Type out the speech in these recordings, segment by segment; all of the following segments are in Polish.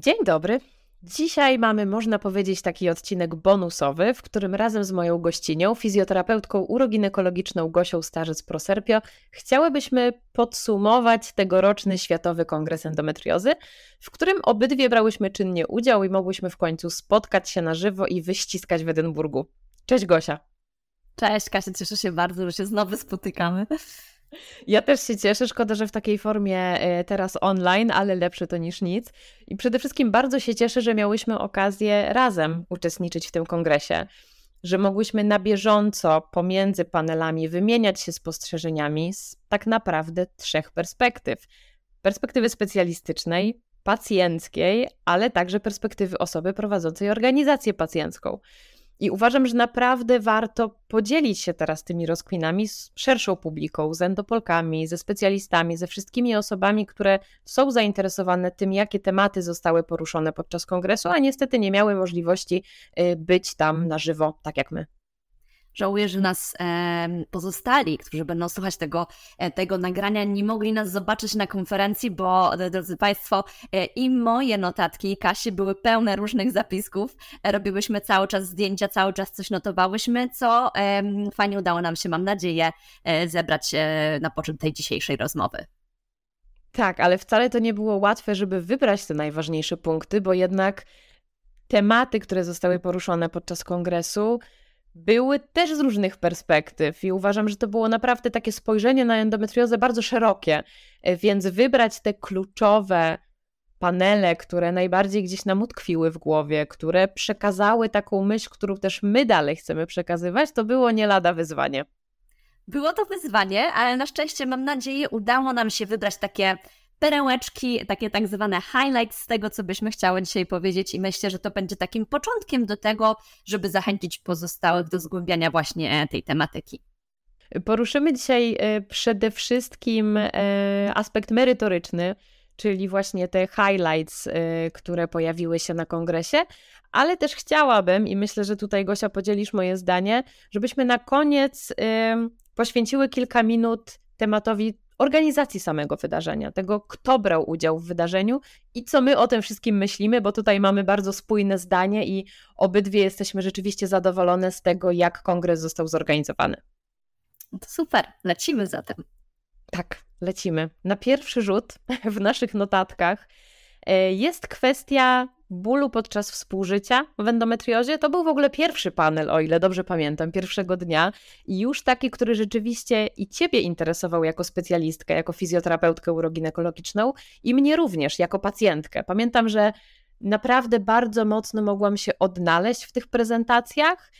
Dzień dobry. Dzisiaj mamy, można powiedzieć, taki odcinek bonusowy, w którym razem z moją gościnią, fizjoterapeutką uroginekologiczną Gosią Starzec-Proserpio, chciałybyśmy podsumować tegoroczny Światowy Kongres Endometriozy, w którym obydwie brałyśmy czynnie udział i mogłyśmy w końcu spotkać się na żywo i wyściskać w Edynburgu. Cześć Gosia. Cześć Kasia, cieszę się bardzo, że się znowu spotykamy. Ja też się cieszę. Szkoda, że w takiej formie e, teraz online, ale lepsze to niż nic. I przede wszystkim bardzo się cieszę, że miałyśmy okazję razem uczestniczyć w tym kongresie, że mogłyśmy na bieżąco pomiędzy panelami wymieniać się spostrzeżeniami z tak naprawdę trzech perspektyw: perspektywy specjalistycznej, pacjenckiej, ale także perspektywy osoby prowadzącej organizację pacjencką. I uważam, że naprawdę warto podzielić się teraz tymi rozkminami z szerszą publiką, z endopolkami, ze specjalistami, ze wszystkimi osobami, które są zainteresowane tym, jakie tematy zostały poruszone podczas kongresu, a niestety nie miały możliwości y, być tam na żywo, tak jak my. Żałuję, że nas pozostali, którzy będą słuchać tego, e, tego nagrania, nie mogli nas zobaczyć na konferencji, bo drodzy Państwo, e, i moje notatki Kasi były pełne różnych zapisków. Robiłyśmy cały czas zdjęcia, cały czas coś notowałyśmy, co fajnie udało nam się, mam nadzieję, e, zebrać na początek tej dzisiejszej rozmowy. Tak, ale wcale to nie było łatwe, żeby wybrać te najważniejsze punkty, bo jednak tematy, które zostały poruszone podczas kongresu, były też z różnych perspektyw i uważam, że to było naprawdę takie spojrzenie na endometriozę bardzo szerokie, e, więc wybrać te kluczowe panele, które najbardziej gdzieś nam utkwiły w głowie, które przekazały taką myśl, którą też my dalej chcemy przekazywać, to było nie lada wyzwanie. Było to wyzwanie, ale na szczęście mam nadzieję udało nam się wybrać takie perełeczki, takie tak zwane highlights z tego, co byśmy chciały dzisiaj powiedzieć i myślę, że to będzie takim początkiem do tego, żeby zachęcić pozostałych do zgłębiania właśnie tej tematyki. Poruszymy dzisiaj e, przede wszystkim e, aspekt merytoryczny, czyli właśnie te highlights, e, które pojawiły się na kongresie, ale też chciałabym, i myślę, że tutaj Gosia podzielisz moje zdanie, żebyśmy na koniec poświęciły kilka minut tematowi organizacji samego wydarzenia, tego, kto brał udział w wydarzeniu i co my o tym wszystkim myślimy, bo tutaj mamy bardzo spójne zdanie i obydwie jesteśmy rzeczywiście zadowolone z tego, jak kongres został zorganizowany. No to super, lecimy zatem. Tak, lecimy. Na pierwszy rzut w naszych notatkach e, jest kwestia bólu podczas współżycia w endometriozie. To był w ogóle pierwszy panel, o ile dobrze pamiętam, pierwszego dnia i już taki, który rzeczywiście i Ciebie interesował jako specjalistkę, jako fizjoterapeutkę uroginekologiczną i mnie również jako pacjentkę. Pamiętam, że naprawdę bardzo mocno mogłam się odnaleźć w tych prezentacjach,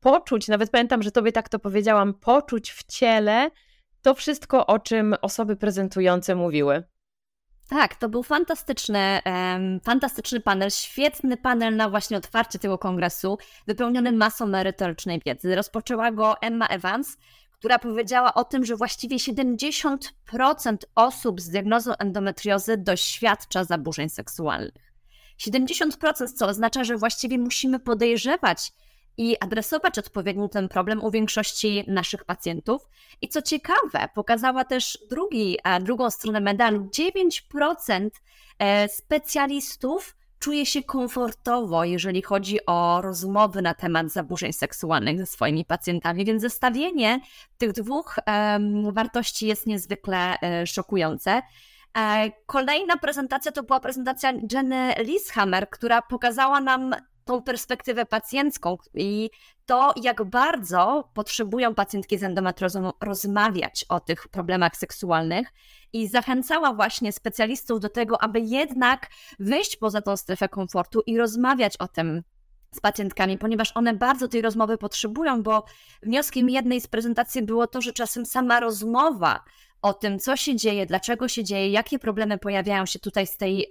poczuć, nawet pamiętam, że Tobie tak to powiedziałam, poczuć w ciele to wszystko, o czym osoby prezentujące mówiły. Tak, to był fantastyczny, um, fantastyczny panel, świetny panel na właśnie otwarcie tego kongresu, wypełniony masą merytorycznej wiedzy. Rozpoczęła go Emma Evans, która powiedziała o tym, że właściwie 70% osób z diagnozą endometriozy doświadcza zaburzeń seksualnych. 70%, co oznacza, że właściwie musimy podejrzewać i adresować odpowiednio ten problem u większości naszych pacjentów. I co ciekawe, pokazała też drugi, drugą stronę medalu. 9% e, specjalistów czuje się komfortowo, jeżeli chodzi o rozmowy na temat zaburzeń seksualnych ze swoimi pacjentami, więc zestawienie tych dwóch um, wartości jest niezwykle szokujące. E, kolejna prezentacja to była prezentacja Jenny Lishammer, która pokazała nam tą perspektywę pacjencką i to, jak bardzo potrzebują pacjentki z endometriozą rozmawiać o tych problemach seksualnych. I zachęcała właśnie specjalistów do tego, aby jednak wyjść poza tą strefę komfortu i rozmawiać o tym z pacjentkami, ponieważ one bardzo tej rozmowy potrzebują, bo wnioskiem jednej z prezentacji było to, że czasem sama rozmowa o tym, co się dzieje, dlaczego się dzieje, jakie problemy pojawiają się tutaj z tej,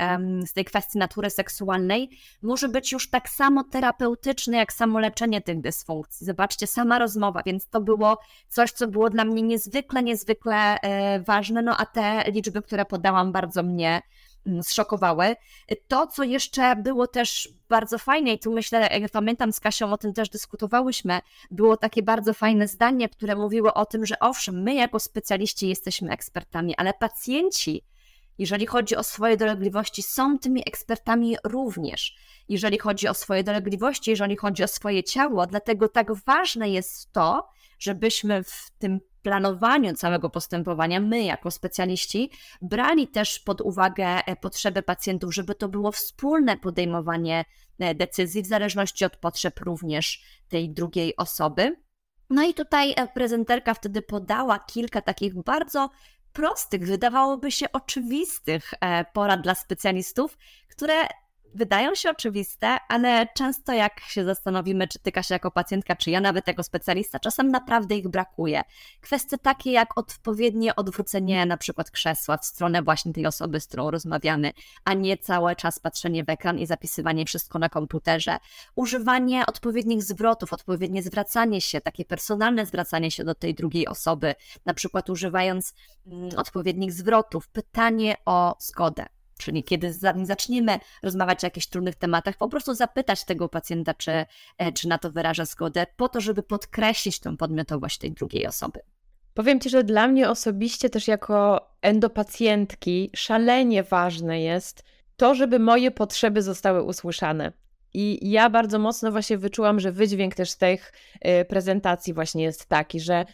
z tej kwestii natury seksualnej, może być już tak samo terapeutyczne, jak samo leczenie tych dysfunkcji. Zobaczcie, sama rozmowa, więc to było coś, co było dla mnie niezwykle, niezwykle e, ważne, no a te liczby, które podałam, bardzo mnie zszokowały. To, co jeszcze było też bardzo fajne, i tu myślę, jak pamiętam z Kasią o tym też dyskutowałyśmy, było takie bardzo fajne zdanie, które mówiło o tym, że owszem, my jako specjaliści jesteśmy ekspertami, ale pacjenci, jeżeli chodzi o swoje dolegliwości, są tymi ekspertami również. Jeżeli chodzi o swoje dolegliwości, jeżeli chodzi o swoje ciało, dlatego tak ważne jest to, żebyśmy w tym planowaniu całego postępowania, my jako specjaliści, brali też pod uwagę e, potrzeby pacjentów, żeby to było wspólne podejmowanie e, decyzji, w zależności od potrzeb również tej drugiej osoby. No i tutaj e, prezenterka wtedy podała kilka takich bardzo prostych, wydawałoby się oczywistych porad dla specjalistów, które wydają się oczywiste, ale często jak się zastanowimy, czy tyka się jako pacjentka, czy ja nawet jako specjalista, czasem naprawdę ich brakuje. Kwestie takie jak odpowiednie odwrócenie na przykład krzesła w stronę właśnie tej osoby, z którą rozmawiamy, a nie cały czas patrzenie w ekran i zapisywanie wszystko na komputerze. Używanie odpowiednich zwrotów, odpowiednie zwracanie się, takie personalne zwracanie się do tej drugiej osoby, na przykład używając mm, odpowiednich zwrotów, pytanie o zgodę Czyli kiedy zaczniemy rozmawiać o jakichś trudnych tematach, po prostu zapytać tego pacjenta, czy, e, czy na to wyraża zgodę, po to, żeby podkreślić tę podmiotowość tej drugiej osoby. Powiem Ci, że dla mnie osobiście też jako endopacjentki szalenie ważne jest to, żeby moje potrzeby zostały usłyszane. I ja bardzo mocno właśnie wyczułam, że wydźwięk też tych e, prezentacji właśnie jest taki, że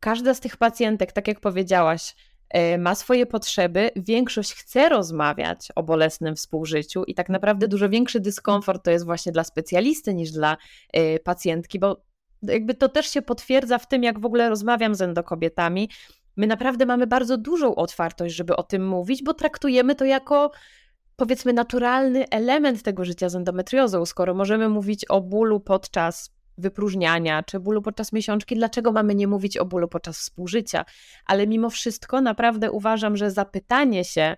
każda z tych pacjentek, tak jak powiedziałaś, ma swoje potrzeby, większość chce rozmawiać o bolesnym współżyciu i tak naprawdę dużo większy dyskomfort to jest właśnie dla specjalisty niż dla e, pacjentki, bo jakby to też się potwierdza w tym, jak w ogóle rozmawiam z endokobietami. My naprawdę mamy bardzo dużą otwartość, żeby o tym mówić, bo traktujemy to jako powiedzmy naturalny element tego życia z endometriozą. Skoro możemy mówić o bólu podczas wypróżniania czy bólu podczas miesiączki, dlaczego mamy nie mówić o bólu podczas współżycia? Ale mimo wszystko naprawdę uważam, że zapytanie się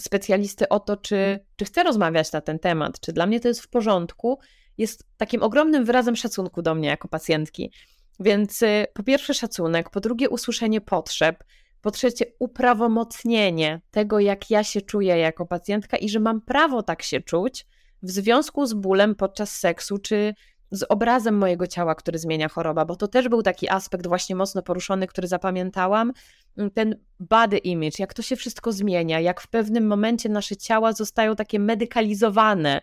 specjalisty o to, czy, czy chce rozmawiać na ten temat, czy dla mnie to jest w porządku, jest takim ogromnym wyrazem szacunku do mnie jako pacjentki. Więc y, po pierwsze szacunek, po drugie usłyszenie potrzeb, po trzecie uprawomocnienie tego, jak ja się czuję jako pacjentka i że mam prawo tak się czuć w związku z bólem podczas seksu czy z obrazem mojego ciała, który zmienia choroba, bo to też był taki aspekt właśnie mocno poruszony, który zapamiętałam. Mm, ten body image, jak to się wszystko zmienia, jak w pewnym momencie nasze ciała zostają takie medykalizowane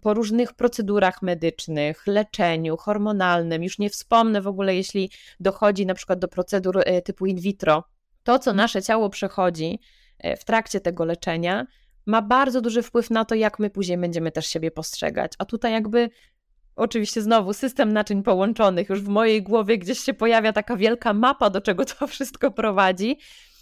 po różnych procedurach medycznych, leczeniu hormonalnym. Już nie wspomnę w ogóle, jeśli dochodzi na przykład do procedur e, typu in vitro. To, co nasze ciało przechodzi e, w trakcie tego leczenia, ma bardzo duży wpływ na to, jak my później będziemy też siebie postrzegać. A tutaj jakby Oczywiście znowu system naczyń połączonych, już w mojej głowie gdzieś się pojawia taka wielka mapa, do czego to wszystko prowadzi.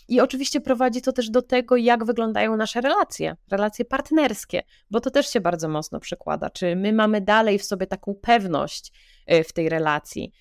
I oczywiście prowadzi to też do tego, jak wyglądają nasze relacje, relacje partnerskie, bo to też się bardzo mocno przekłada. Czy my mamy dalej w sobie taką pewność y, w tej relacji?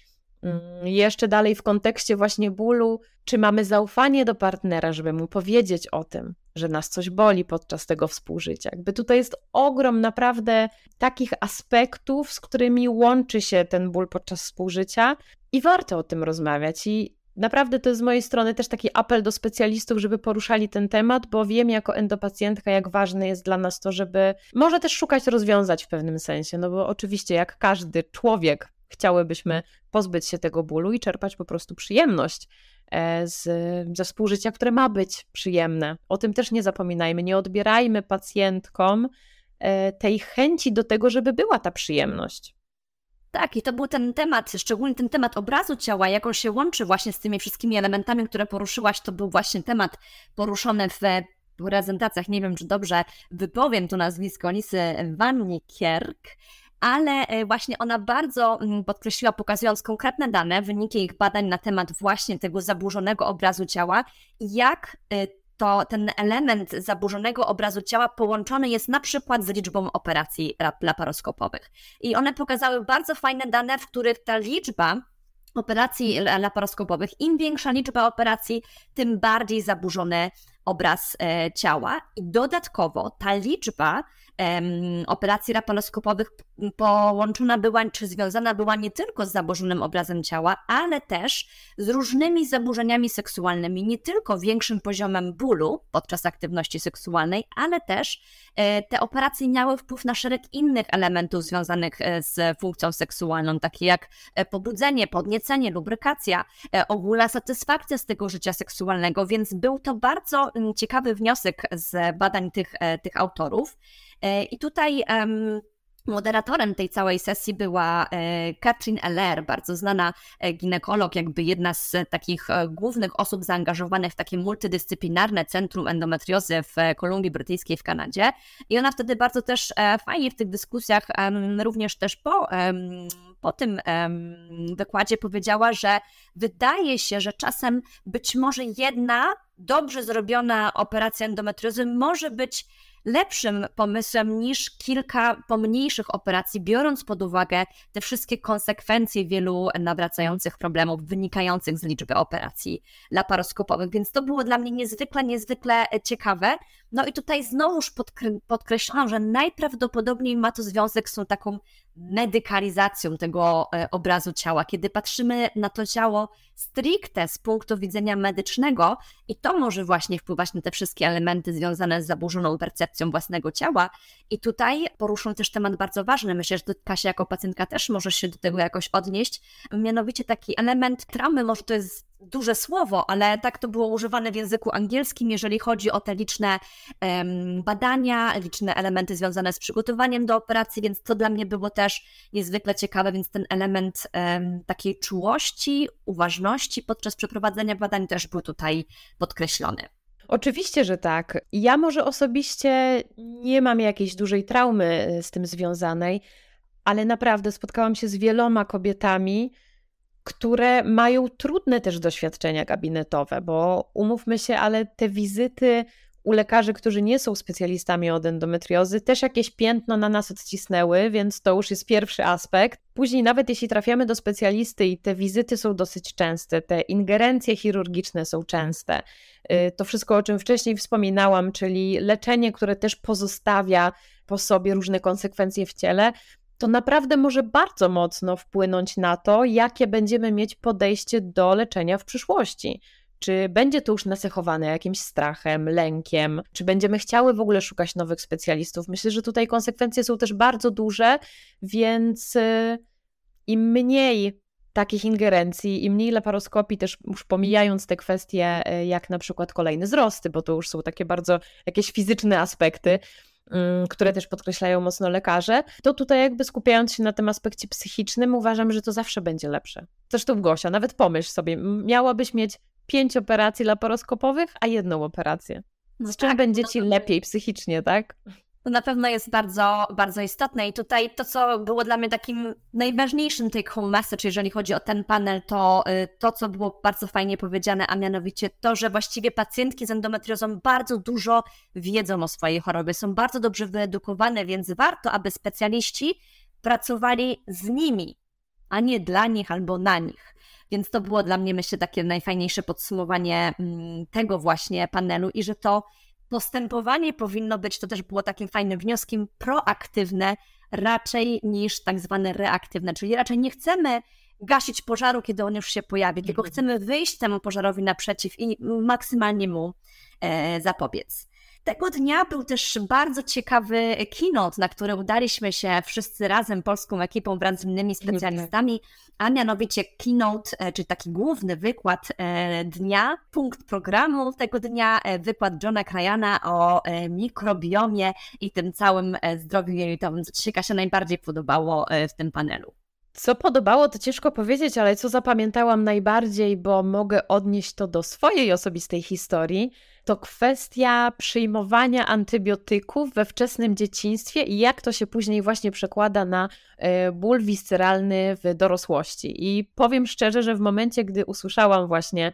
Mm, jeszcze dalej w kontekście właśnie bólu, czy mamy zaufanie do partnera, żeby mu powiedzieć o tym, że nas coś boli podczas tego współżycia. Jakby tutaj jest ogrom naprawdę takich aspektów, z którymi łączy się ten ból podczas współżycia i warto o tym rozmawiać. I naprawdę to jest z mojej strony też taki apel do specjalistów, żeby poruszali ten temat, bo wiem jako endopacjentka, jak ważne jest dla nas to, żeby może też szukać rozwiązać w pewnym sensie, no bo oczywiście jak każdy człowiek chciałybyśmy pozbyć się tego bólu i czerpać po prostu przyjemność e, z, ze współżycia, które ma być przyjemne. O tym też nie zapominajmy, nie odbierajmy pacjentkom e, tej chęci do tego, żeby była ta przyjemność. Tak, i to był ten temat, szczególnie ten temat obrazu ciała, jak on się łączy właśnie z tymi wszystkimi elementami, które poruszyłaś, to był właśnie temat poruszony w prezentacjach, nie wiem czy dobrze wypowiem tu nazwisko Lisy Kierk ale e, właśnie ona bardzo mm, podkreśliła, pokazując konkretne dane, wyniki ich badań na temat właśnie tego zaburzonego obrazu ciała, jak e, to ten element zaburzonego obrazu ciała połączony jest na przykład z liczbą operacji laparoskopowych. I one pokazały bardzo fajne dane, w których ta liczba operacji laparoskopowych, im większa liczba operacji, tym bardziej zaburzony obraz e, ciała. I dodatkowo ta liczba operacji laparoskopowych połączona była, czy związana była nie tylko z zaburzonym obrazem ciała, ale też z różnymi zaburzeniami seksualnymi, nie tylko większym poziomem bólu podczas aktywności seksualnej, ale też e, te operacje miały wpływ na szereg innych elementów związanych e, z funkcją seksualną, takie jak e, pobudzenie, podniecenie, lubrykacja, ogólna satysfakcja z tego życia seksualnego, więc był to bardzo ciekawy wniosek z badań tych, tych autorów. E, I tutaj Moderatorem tej całej sesji była e, Katrin Eller, bardzo znana e, ginekolog, jakby jedna z takich głównych osób zaangażowanych w takie multidyscyplinarne centrum endometriozy w Kolumbii Brytyjskiej w Kanadzie. I ona wtedy bardzo też fajnie w tych dyskusjach, również też po, po tym wykładzie powiedziała, że wydaje się, że czasem być może jedna dobrze zrobiona operacja endometriozy może być lepszym pomysłem niż kilka pomniejszych operacji, biorąc pod uwagę te wszystkie konsekwencje wielu nawracających problemów wynikających z liczby operacji laparoskopowych. Więc to było dla mnie niezwykle, niezwykle ciekawe. No i tutaj znowuż podkreślam, że najprawdopodobniej ma to związek z tą taką medykalizacją tego e, obrazu ciała, kiedy patrzymy na to ciało stricte z punktu widzenia medycznego i to może właśnie wpływać na te wszystkie elementy związane z zaburzoną percepcją własnego ciała. I tutaj poruszą też temat bardzo ważny, myślę, że Kasia jako pacjentka też może się do tego jakoś odnieść, mianowicie taki element traumy, może to jest duże słowo, ale tak to było używane w języku angielskim, jeżeli chodzi o te liczne um, badania, liczne elementy związane z przygotowaniem do operacji, więc to dla mnie było też niezwykle ciekawe, więc ten element um, takiej czułości, uważności podczas przeprowadzenia badań też był tutaj podkreślony. Oczywiście, że tak. Ja może osobiście nie mam jakiejś dużej traumy e, z tym związanej, ale naprawdę spotkałam się z wieloma kobietami, które mają trudne też doświadczenia gabinetowe, bo umówmy się, ale te wizyty u lekarzy, którzy nie są specjalistami od endometriozy, też jakieś piętno na nas odcisnęły, więc to już jest pierwszy aspekt. Później, nawet jeśli trafiamy do specjalisty i te wizyty są dosyć częste, te ingerencje chirurgiczne są częste, y, to wszystko, o czym wcześniej wspominałam, czyli leczenie, które też pozostawia po sobie różne konsekwencje w ciele, to naprawdę może bardzo mocno wpłynąć na to, jakie będziemy mieć podejście do leczenia w przyszłości. Czy będzie to już nacechowane jakimś strachem, lękiem, czy będziemy chciały w ogóle szukać nowych specjalistów? Myślę, że tutaj konsekwencje są też bardzo duże, więc y, im mniej takich ingerencji, im mniej laparoskopii, też już pomijając te kwestie, y, jak na przykład kolejne wzrosty, bo to już są takie bardzo jakieś fizyczne aspekty, które też podkreślają mocno lekarze, to tutaj jakby skupiając się na tym aspekcie psychicznym, uważam, że to zawsze będzie lepsze. Zresztą Gosia, nawet pomyśl sobie, miałabyś mieć pięć operacji laparoskopowych, a jedną operację. Z czym tak, będzie ci lepiej psychicznie, tak? To na pewno jest bardzo, bardzo istotne. I tutaj to, co było dla mnie takim najważniejszym take home message, jeżeli chodzi o ten panel, to y, to, co było bardzo fajnie powiedziane, a mianowicie to, że właściwie pacjentki z endometriozą bardzo dużo wiedzą o swojej chorobie, są bardzo dobrze wyedukowane, więc warto, aby specjaliści pracowali z nimi, a nie dla nich albo na nich. Więc to było dla mnie, myślę, takie najfajniejsze podsumowanie mm, tego właśnie panelu i że to postępowanie powinno być, to też było takim fajnym wnioskiem, proaktywne raczej niż tak zwane reaktywne, czyli raczej nie chcemy gasić pożaru, kiedy on już się pojawi, tylko mhm. chcemy wyjść temu pożarowi naprzeciw i maksymalnie mu e, zapobiec. Tego dnia był też bardzo ciekawy keynote, na który udaliśmy się wszyscy razem, polską ekipą wraz z innymi specjalistami, a mianowicie keynote, e, czyli taki główny wykład e, dnia, punkt programu tego dnia, e, wykład Johna Krajana o mikrobiomie i tym całym zdrowiu jelitowym, co Ci się najbardziej podobało w tym panelu. Co podobało, to ciężko powiedzieć, ale co zapamiętałam najbardziej, bo mogę odnieść to do swojej osobistej historii, to kwestia przyjmowania antybiotyków we wczesnym dzieciństwie i jak to się później właśnie przekłada na e, ból wisceralny w dorosłości. I powiem szczerze, że w momencie, gdy usłyszałam właśnie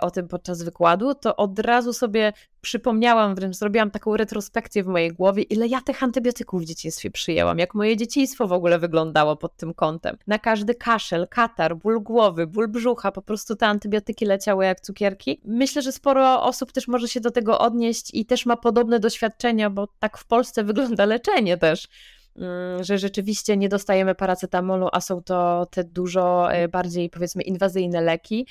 o tym podczas wykładu, to od razu sobie przypomniałam, wręcz zrobiłam taką retrospekcję w mojej głowie, ile ja tych antybiotyków w dzieciństwie przyjęłam, jak moje dzieciństwo w ogóle wyglądało pod tym kątem. Na każdy kaszel, katar, ból głowy, ból brzucha, po prostu te antybiotyki leciały jak cukierki. Myślę, że sporo osób też może się do tego odnieść i też ma podobne doświadczenia, bo tak w Polsce wygląda leczenie też mm, że rzeczywiście nie dostajemy paracetamolu, a są to te dużo e, bardziej powiedzmy inwazyjne leki.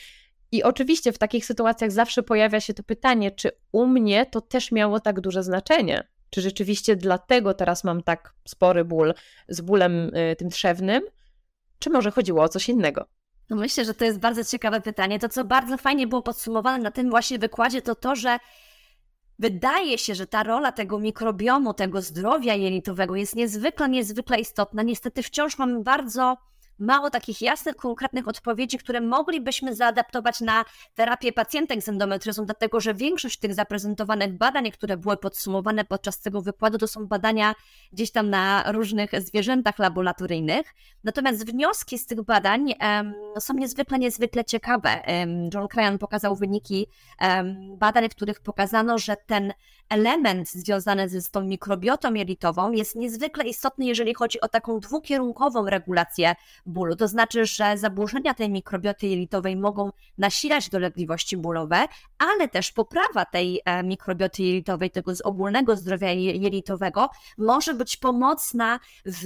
I oczywiście w takich sytuacjach zawsze pojawia się to pytanie, czy u mnie to też miało tak duże znaczenie? Czy rzeczywiście dlatego teraz mam tak spory ból z bólem y, tym trzewnym? Czy może chodziło o coś innego? No myślę, że to jest bardzo ciekawe pytanie. To, co bardzo fajnie było podsumowane na tym właśnie wykładzie, to to, że wydaje się, że ta rola tego mikrobiomu, tego zdrowia jelitowego jest niezwykle, niezwykle istotna. Niestety wciąż mamy bardzo mało takich jasnych, konkretnych odpowiedzi, które moglibyśmy zaadaptować na terapię pacjentek z endometriozą, dlatego że większość tych zaprezentowanych badań, które były podsumowane podczas tego wykładu, to są badania gdzieś tam na różnych zwierzętach laboratoryjnych. Natomiast wnioski z tych badań um, są niezwykle, niezwykle ciekawe. Um, John Cryan pokazał wyniki um, badań, w których pokazano, że ten element związany z tą mikrobiotą jelitową jest niezwykle istotny, jeżeli chodzi o taką dwukierunkową regulację bólu. To znaczy, że zaburzenia tej mikrobioty jelitowej mogą nasilać dolegliwości bólowe, ale też poprawa tej e, mikrobioty jelitowej, tego z ogólnego zdrowia jelitowego może być pomocna w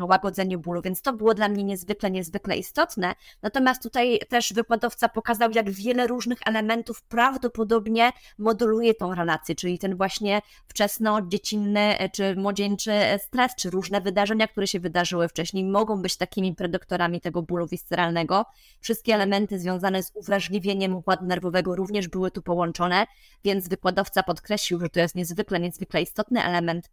łagodzeniu bólu, więc to było dla mnie niezwykle, niezwykle istotne. Natomiast tutaj też wykładowca pokazał, jak wiele różnych elementów prawdopodobnie moduluje tą relację, czyli ten właśnie wczesno-dziecinny e, czy młodzieńczy e, stres, czy różne wydarzenia, które się wydarzyły wcześniej, mogą być takimi predyktorami tego bólu visceralnego. Wszystkie elementy związane z uwrażliwieniem układu nerwowego również były tu połączone, więc wykładowca podkreślił, że to jest niezwykle, niezwykle istotny element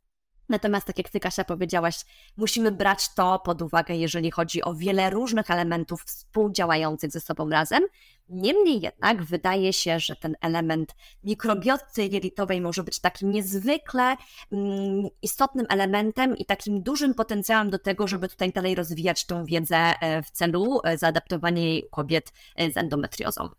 Natomiast, tak jak Ty, Kasia, powiedziałaś, musimy brać to pod uwagę, jeżeli chodzi o wiele różnych elementów współdziałających ze sobą razem. Niemniej jednak wydaje się, że ten element mikrobioty jelitowej może być takim niezwykle mm, istotnym elementem i takim dużym potencjałem do tego, żeby tutaj dalej rozwijać tą wiedzę e, w celu e, zaadaptowania jej kobiet e, z endometriozą.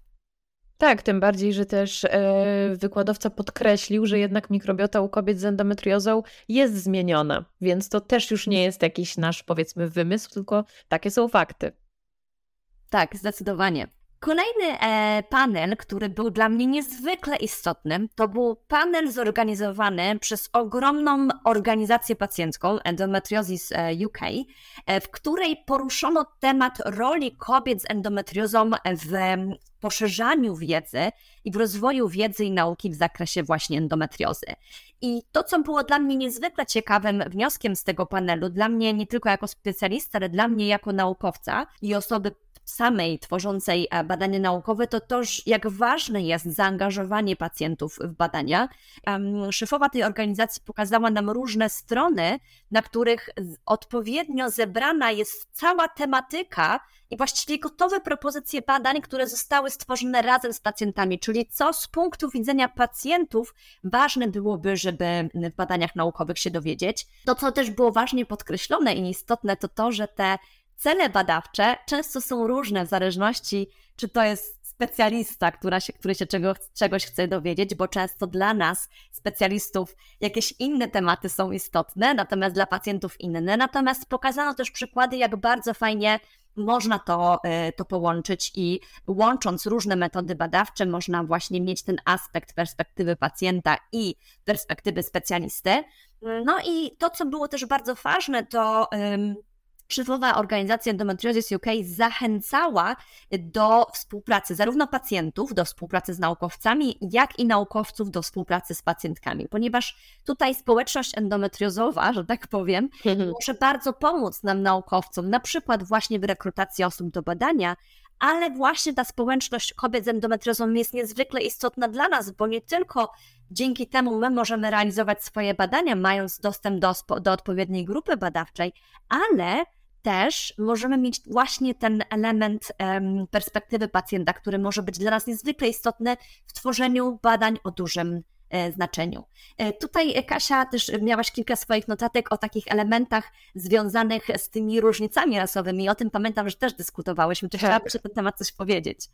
Tak, tym bardziej, że też e, wykładowca podkreślił, że jednak mikrobiota u kobiet z endometriozą jest zmieniona, więc to też już nie jest jakiś nasz, powiedzmy, wymysł, tylko takie są fakty. Tak, zdecydowanie. Kolejny e, panel, który był dla mnie niezwykle istotny, to był panel zorganizowany przez ogromną organizację pacjencką Endometriosis e, UK, e, w której poruszono temat roli kobiet z endometriozą w poszerzaniu wiedzy i w rozwoju wiedzy i nauki w zakresie właśnie endometriozy. I to, co było dla mnie niezwykle ciekawym wnioskiem z tego panelu, dla mnie nie tylko jako specjalista, ale dla mnie jako naukowca i osoby samej tworzącej e, badania naukowe, to to, jak ważne jest zaangażowanie pacjentów w badania. Szefowa tej organizacji pokazała nam różne strony, na których odpowiednio zebrana jest cała tematyka i właściwie gotowe propozycje badań, które zostały stworzone razem z pacjentami, czyli co z punktu widzenia pacjentów ważne byłoby, żeby w badaniach naukowych się dowiedzieć. To, co też było ważnie podkreślone i istotne, to to, że te cele badawcze często są różne w zależności, czy to jest specjalista, która się, który się czego, czegoś chce dowiedzieć, bo często dla nas, specjalistów, jakieś inne tematy są istotne, natomiast dla pacjentów inne. Natomiast pokazano też przykłady, jak bardzo fajnie można to, e, to połączyć i łącząc różne metody badawcze, można właśnie mieć ten aspekt perspektywy pacjenta i perspektywy specjalisty. No i to, co było też bardzo ważne, to Szefowa organizacja Endometriosis UK zachęcała do współpracy zarówno pacjentów, do współpracy z naukowcami, jak i naukowców do współpracy z pacjentkami, ponieważ tutaj społeczność endometriozowa, że tak powiem, mhm. może bardzo pomóc nam naukowcom, na przykład właśnie w rekrutacji osób do badania, ale właśnie ta społeczność kobiet z endometriozą jest niezwykle istotna dla nas, bo nie tylko dzięki temu my możemy realizować swoje badania, mając dostęp do, do odpowiedniej grupy badawczej, ale też możemy mieć właśnie ten element perspektywy pacjenta, który może być dla nas niezwykle istotny w tworzeniu badań o dużym e, znaczeniu. E, tutaj Kasia też miałaś kilka swoich notatek o takich elementach związanych z tymi różnicami rasowymi. O tym pamiętam, że też dyskutowałyśmy. Czy tak. chciałabyś na ten temat coś powiedzieć?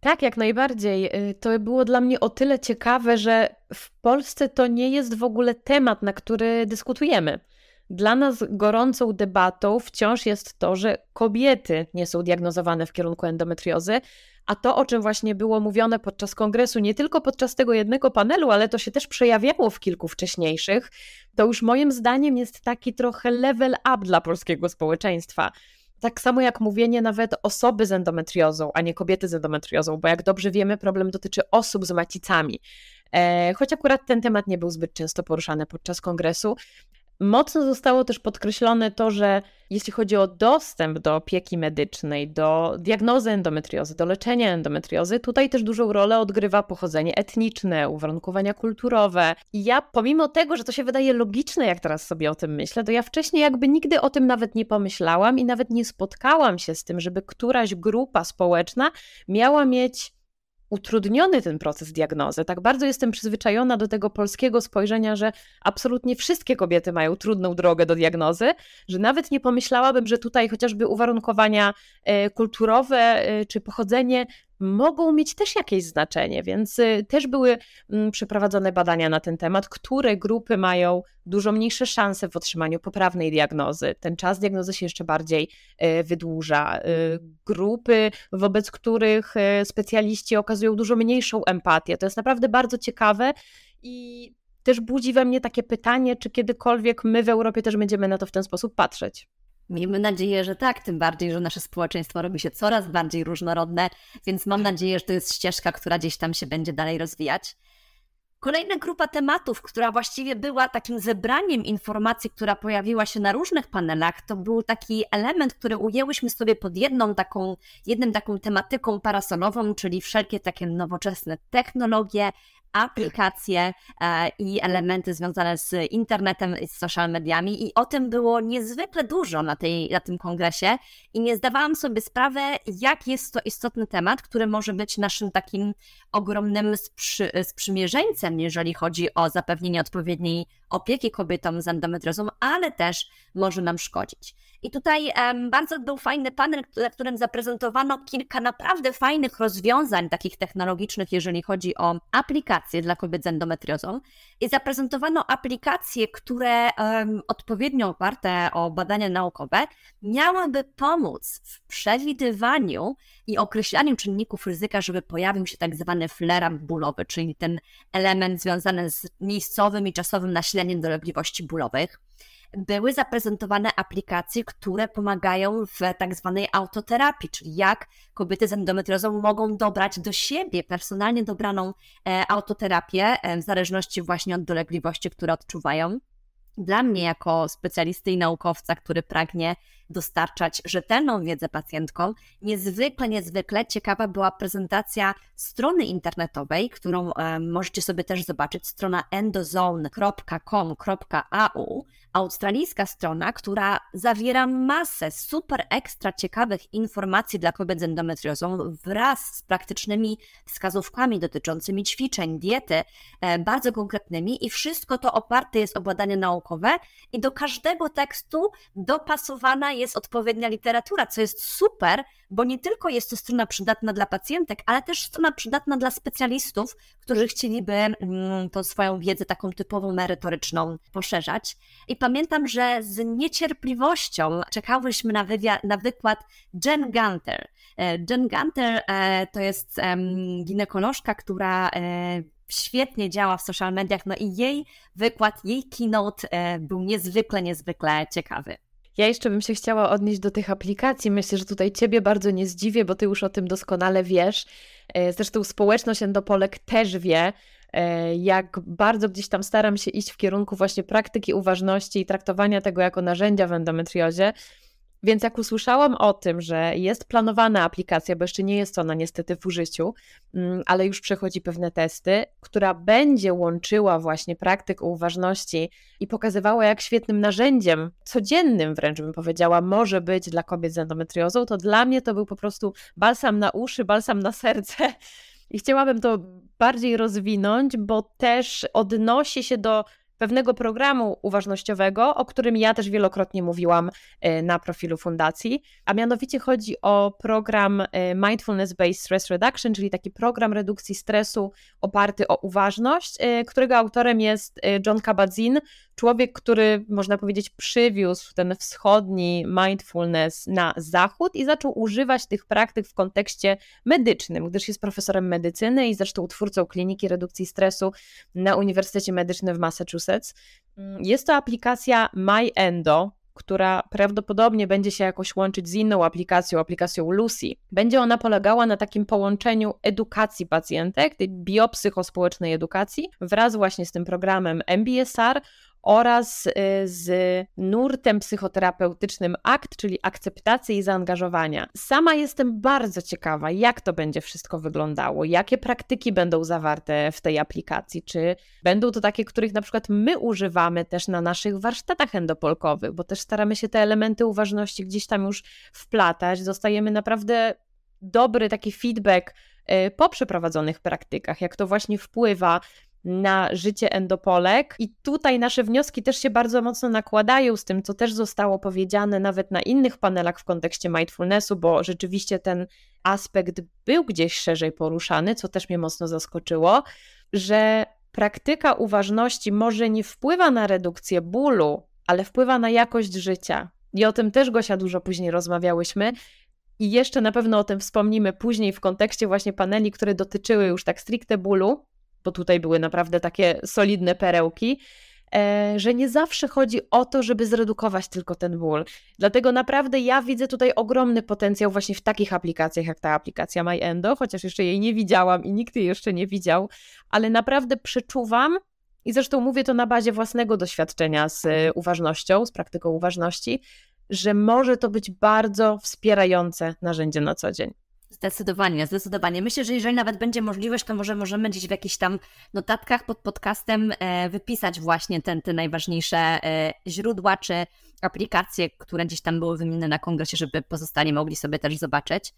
Tak, jak najbardziej. Y, to było dla mnie o tyle ciekawe, że w Polsce to nie jest w ogóle temat, na który dyskutujemy. Dla nas gorącą debatą wciąż jest to, że kobiety nie są diagnozowane w kierunku endometriozy, a to, o czym właśnie było mówione podczas kongresu, nie tylko podczas tego jednego panelu, ale to się też przejawiało w kilku wcześniejszych, to już moim zdaniem jest taki trochę level up dla polskiego społeczeństwa. Tak samo jak mówienie nawet osoby z endometriozą, a nie kobiety z endometriozą, bo jak dobrze wiemy, problem dotyczy osób z macicami. E, choć akurat ten temat nie był zbyt często poruszany podczas kongresu, Mocno zostało też podkreślone to, że jeśli chodzi o dostęp do opieki medycznej, do diagnozy endometriozy, do leczenia endometriozy, tutaj też dużą rolę odgrywa pochodzenie etniczne, uwarunkowania kulturowe. I ja, pomimo tego, że to się wydaje logiczne, jak teraz sobie o tym myślę, to ja wcześniej jakby nigdy o tym nawet nie pomyślałam i nawet nie spotkałam się z tym, żeby któraś grupa społeczna miała mieć utrudniony ten proces diagnozy. Tak bardzo jestem przyzwyczajona do tego polskiego spojrzenia, że absolutnie wszystkie kobiety mają trudną drogę do diagnozy, że nawet nie pomyślałabym, że tutaj chociażby uwarunkowania e, kulturowe e, czy pochodzenie mogą mieć też jakieś znaczenie, więc y, też były mm, przeprowadzone badania na ten temat, które grupy mają dużo mniejsze szanse w otrzymaniu poprawnej diagnozy. Ten czas diagnozy się jeszcze bardziej y, wydłuża. Y, grupy, wobec których specjaliści okazują dużo mniejszą empatię. To jest naprawdę bardzo ciekawe i też budzi we mnie takie pytanie, czy kiedykolwiek my w Europie też będziemy na to w ten sposób patrzeć. Miejmy nadzieję, że tak, tym bardziej, że nasze społeczeństwo robi się coraz bardziej różnorodne, więc mam nadzieję, że to jest ścieżka, która gdzieś tam się będzie dalej rozwijać. Kolejna grupa tematów, która właściwie była takim zebraniem informacji, która pojawiła się na różnych panelach, to był taki element, który ujęłyśmy sobie pod jedną taką, jednym taką tematyką parasolową, czyli wszelkie takie nowoczesne technologie, aplikacje e, i elementy związane z internetem i z social mediami. I o tym było niezwykle dużo na, tej, na tym kongresie. I nie zdawałam sobie sprawy, jak jest to istotny temat, który może być naszym takim ogromnym sprzy, sprzymierzeńcem, jeżeli chodzi o zapewnienie odpowiedniej opieki kobietom z endometriozą, ale też może nam szkodzić. I tutaj bardzo był fajny panel, na którym zaprezentowano kilka naprawdę fajnych rozwiązań takich technologicznych, jeżeli chodzi o aplikacje dla kobiet z endometriozą. I zaprezentowano aplikacje, które um, odpowiednio oparte o badania naukowe miałyby pomóc w przewidywaniu i określaniu czynników ryzyka, żeby pojawił się tak zwany flare-up bólowy, czyli ten element związany z miejscowym i czasowym nasileniem dolegliwości bólowych były zaprezentowane aplikacje, które pomagają w tak zwanej autoterapii, czyli jak kobiety z endometriozą mogą dobrać do siebie personalnie dobraną e, autoterapię e, w zależności właśnie od dolegliwości, które odczuwają. Dla mnie, jako specjalisty i naukowca, który pragnie dostarczać rzetelną wiedzę pacjentkom, niezwykle, niezwykle ciekawa była prezentacja strony internetowej, którą możecie sobie też zobaczyć, strona endozone.com.au, australijska strona, która zawiera masę super ekstra ciekawych informacji dla kobiet z endometriozą wraz z praktycznymi wskazówkami dotyczącymi ćwiczeń, diety, e, bardzo konkretnymi i wszystko to oparte jest o badania naukowe i do każdego tekstu dopasowana jest odpowiednia literatura, co jest super, bo nie tylko jest to strona przydatna dla pacjentek, ale też strona przydatna dla specjalistów, którzy chcieliby mm, tą swoją wiedzę taką typową merytoryczną poszerzać. I pamiętam, że z niecierpliwością czekałyśmy na, na wykład Jen Gunter. E, Jen Gunter e, to jest ginekolożka, która e, świetnie działa w social mediach, no i jej wykład, jej keynote był niezwykle, niezwykle ciekawy. Ja jeszcze bym się chciała odnieść do tych aplikacji. Myślę, że tutaj Ciebie bardzo nie zdziwię, bo Ty już o tym doskonale wiesz. E, zresztą społeczność Endopolek też wie, e, jak bardzo gdzieś tam staram się iść w kierunku właśnie praktyki uważności i traktowania tego jako narzędzia w endometriozie. Więc jak usłyszałam o tym, że jest planowana aplikacja, bo jeszcze nie jest ona niestety w użyciu, mm, ale już przechodzi pewne testy, która będzie łączyła właśnie praktyk uważności i pokazywała, jak świetnym narzędziem, codziennym wręcz bym powiedziała, może być dla kobiet z endometriozą, to dla mnie to był po prostu balsam na uszy, balsam na serce. I chciałabym to bardziej rozwinąć, bo też odnosi się do pewnego programu uważnościowego, o którym ja też wielokrotnie mówiłam e, na profilu fundacji, a mianowicie chodzi o program e, Mindfulness Based Stress Reduction, czyli taki program redukcji stresu oparty o uważność, e, którego autorem jest John Kabat-Zinn, człowiek, który można powiedzieć przywiózł ten wschodni mindfulness na zachód i zaczął używać tych praktyk w kontekście medycznym, gdyż jest profesorem medycyny i zresztą twórcą kliniki redukcji stresu na Uniwersytecie Medycznym w Massachusetts. Mm, jest to aplikacja MyEndo, która prawdopodobnie będzie się jakoś łączyć z inną aplikacją, aplikacją Lucy. Będzie ona polegała na takim połączeniu edukacji pacjentek, tej biopsychospołecznej edukacji, wraz właśnie z tym programem MBSR oraz y, z nurtem psychoterapeutycznym ACT, czyli akceptacji i zaangażowania. Sama jestem bardzo ciekawa, jak to będzie wszystko wyglądało, jakie praktyki będą zawarte w tej aplikacji, czy będą to takie, których na przykład my używamy też na naszych warsztatach endopolkowych, bo też staramy się te elementy uważności gdzieś tam już wplatać. Dostajemy naprawdę dobry taki feedback y, po przeprowadzonych praktykach, jak to właśnie wpływa na życie endopolek. I tutaj nasze wnioski też się bardzo mocno nakładają z tym, co też zostało powiedziane nawet na innych panelach w kontekście mindfulnessu, bo rzeczywiście ten aspekt był gdzieś szerzej poruszany, co też mnie mocno zaskoczyło, że praktyka uważności może nie wpływa na redukcję bólu, ale wpływa na jakość życia. I o tym też Gosia dużo później rozmawiałyśmy. I jeszcze na pewno o tym wspomnimy później w kontekście właśnie paneli, które dotyczyły już tak stricte bólu, bo tutaj były naprawdę takie solidne perełki, e, że nie zawsze chodzi o to, żeby zredukować tylko ten ból. Dlatego naprawdę ja widzę tutaj ogromny potencjał właśnie w takich aplikacjach, jak ta aplikacja MyEndo, chociaż jeszcze jej nie widziałam i nikt jej jeszcze nie widział, ale naprawdę przeczuwam, i zresztą mówię to na bazie własnego doświadczenia z e, uważnością, z praktyką uważności, że może to być bardzo wspierające narzędzie na co dzień. Zdecydowanie, zdecydowanie. Myślę, że jeżeli nawet będzie możliwość, to może możemy gdzieś w jakichś tam notatkach pod podcastem e, wypisać właśnie ten, te najważniejsze e, źródła czy aplikacje, które gdzieś tam były wymienione na kongresie, żeby pozostali mogli sobie też zobaczyć.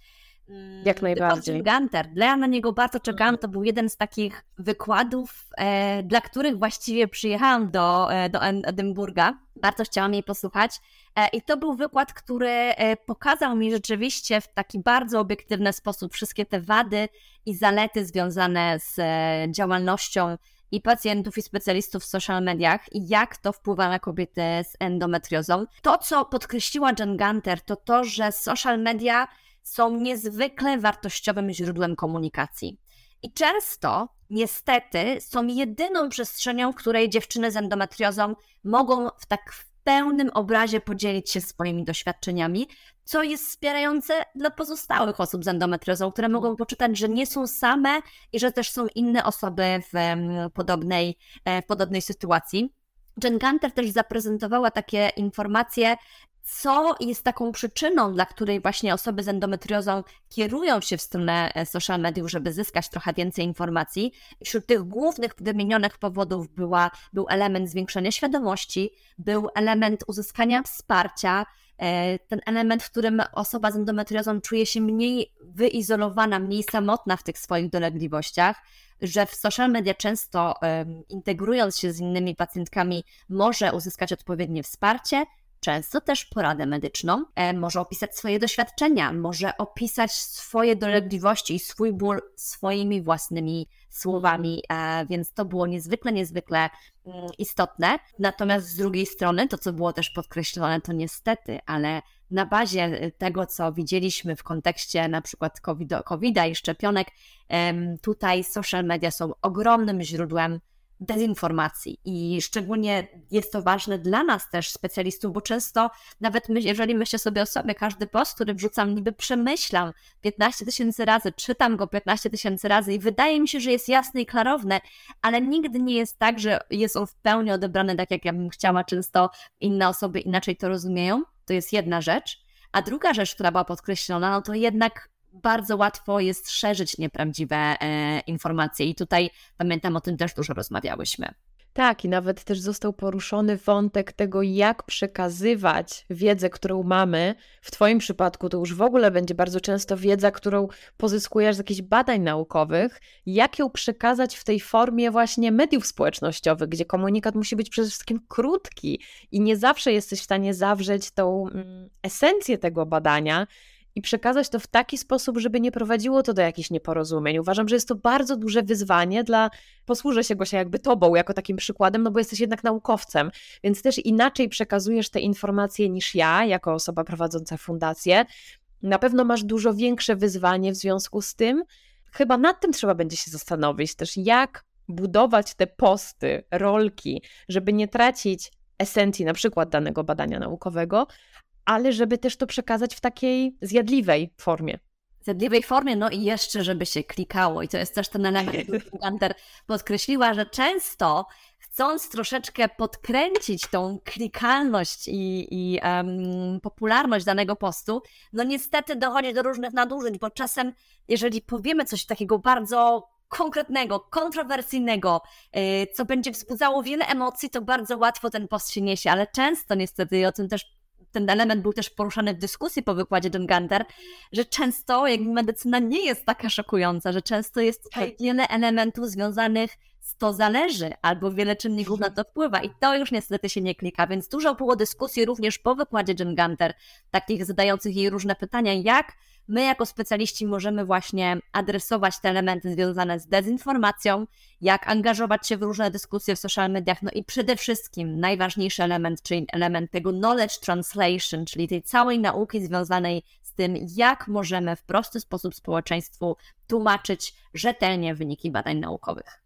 Jak mm, najbardziej. Gunter, ja na niego bardzo czekałam. To był jeden z takich wykładów, e, dla których właściwie przyjechałam do, e, do Edynburga. Bardzo chciałam jej posłuchać. E, I to był wykład, który e, pokazał mi rzeczywiście w taki bardzo obiektywny sposób wszystkie te wady i zalety związane z e, działalnością i pacjentów, i specjalistów w social mediach i jak to wpływa na kobiety z endometriozą. To, co podkreśliła Jen Gunter, to to, że social media są niezwykle wartościowym źródłem komunikacji. I często, niestety, są jedyną przestrzenią, w której dziewczyny z endometriozą mogą w tak pełnym obrazie podzielić się swoimi doświadczeniami, co jest wspierające dla pozostałych osób z endometriozą, które mogą poczytać, że nie są same i że też są inne osoby w podobnej, e, w podobnej sytuacji. Jen Gunter też zaprezentowała takie informacje co jest taką przyczyną, dla której właśnie osoby z endometriozą kierują się w stronę e, social mediów, żeby zyskać trochę więcej informacji. Wśród tych głównych wymienionych powodów była, był element zwiększenia świadomości, był element uzyskania wsparcia, e, ten element, w którym osoba z endometriozą czuje się mniej wyizolowana, mniej samotna w tych swoich dolegliwościach, że w social media często integrując się z innymi pacjentkami może uzyskać odpowiednie wsparcie, często też poradę medyczną, e, może opisać swoje doświadczenia, może opisać swoje dolegliwości i swój ból swoimi własnymi słowami, e, więc to było niezwykle, niezwykle mm, istotne. Natomiast z drugiej strony, to co było też podkreślone, to niestety, ale na bazie tego, co widzieliśmy w kontekście na przykład COVID-a i szczepionek, tutaj social media są ogromnym źródłem dezinformacji i szczególnie jest to ważne dla nas też, specjalistów, bo często nawet my, jeżeli myślę sobie o sobie, każdy post, który wrzucam, niby przemyślam 15 tysięcy razy, czytam go 15 tysięcy razy i wydaje mi się, że jest jasny i klarowny, ale nigdy nie jest tak, że jest on w pełni odebrany tak, jak ja bym chciała. Często inne osoby inaczej to rozumieją. To jest jedna rzecz. A druga rzecz, która była podkreślona, no to jednak bardzo łatwo jest szerzyć nieprawdziwe e, informacje. I tutaj pamiętam o tym też dużo rozmawiałyśmy. Tak, i nawet też został poruszony wątek tego, jak przekazywać wiedzę, którą mamy. W Twoim przypadku to już w ogóle będzie bardzo często wiedza, którą pozyskujesz z jakichś badań naukowych, jak ją przekazać w tej formie właśnie mediów społecznościowych, gdzie komunikat musi być przede wszystkim krótki i nie zawsze jesteś w stanie zawrzeć tą mm, esencję tego badania i przekazać to w taki sposób, żeby nie prowadziło to do jakichś nieporozumień. Uważam, że jest to bardzo duże wyzwanie dla, posłużę się Gosia jakby tobą jako takim przykładem, no bo jesteś jednak naukowcem, więc też inaczej przekazujesz te informacje niż ja, jako osoba prowadząca fundację. Na pewno masz dużo większe wyzwanie w związku z tym. Chyba nad tym trzeba będzie się zastanowić też, jak budować te posty, rolki, żeby nie tracić esencji na przykład danego badania naukowego, ale żeby też to przekazać w takiej zjadliwej formie. Zjadliwej formie, no i jeszcze, żeby się klikało. I to jest też ten element, który Gunter podkreśliła, że często chcąc troszeczkę podkręcić tą klikalność i, i um, popularność danego postu, no niestety dochodzi do różnych nadużyć, bo czasem, jeżeli powiemy coś takiego bardzo konkretnego, kontrowersyjnego, yy, co będzie wzbudzało wiele emocji, to bardzo łatwo ten post się niesie, ale często niestety, i o tym też ten element był też poruszany w dyskusji po wykładzie John Gunter, że często jakby medycyna nie jest taka szokująca, że często jest tak. wiele elementów związanych z to zależy, albo wiele czynników na to wpływa i to już niestety się nie klika, więc dużo było dyskusji również po wykładzie John Gunter, takich zadających jej różne pytania, jak my jako specjaliści możemy właśnie adresować te elementy związane z dezinformacją, jak angażować się w różne dyskusje w social mediach, no i przede wszystkim najważniejszy element, czyli element tego knowledge translation, czyli tej całej nauki związanej z tym, jak możemy w prosty sposób społeczeństwu tłumaczyć rzetelnie wyniki badań naukowych.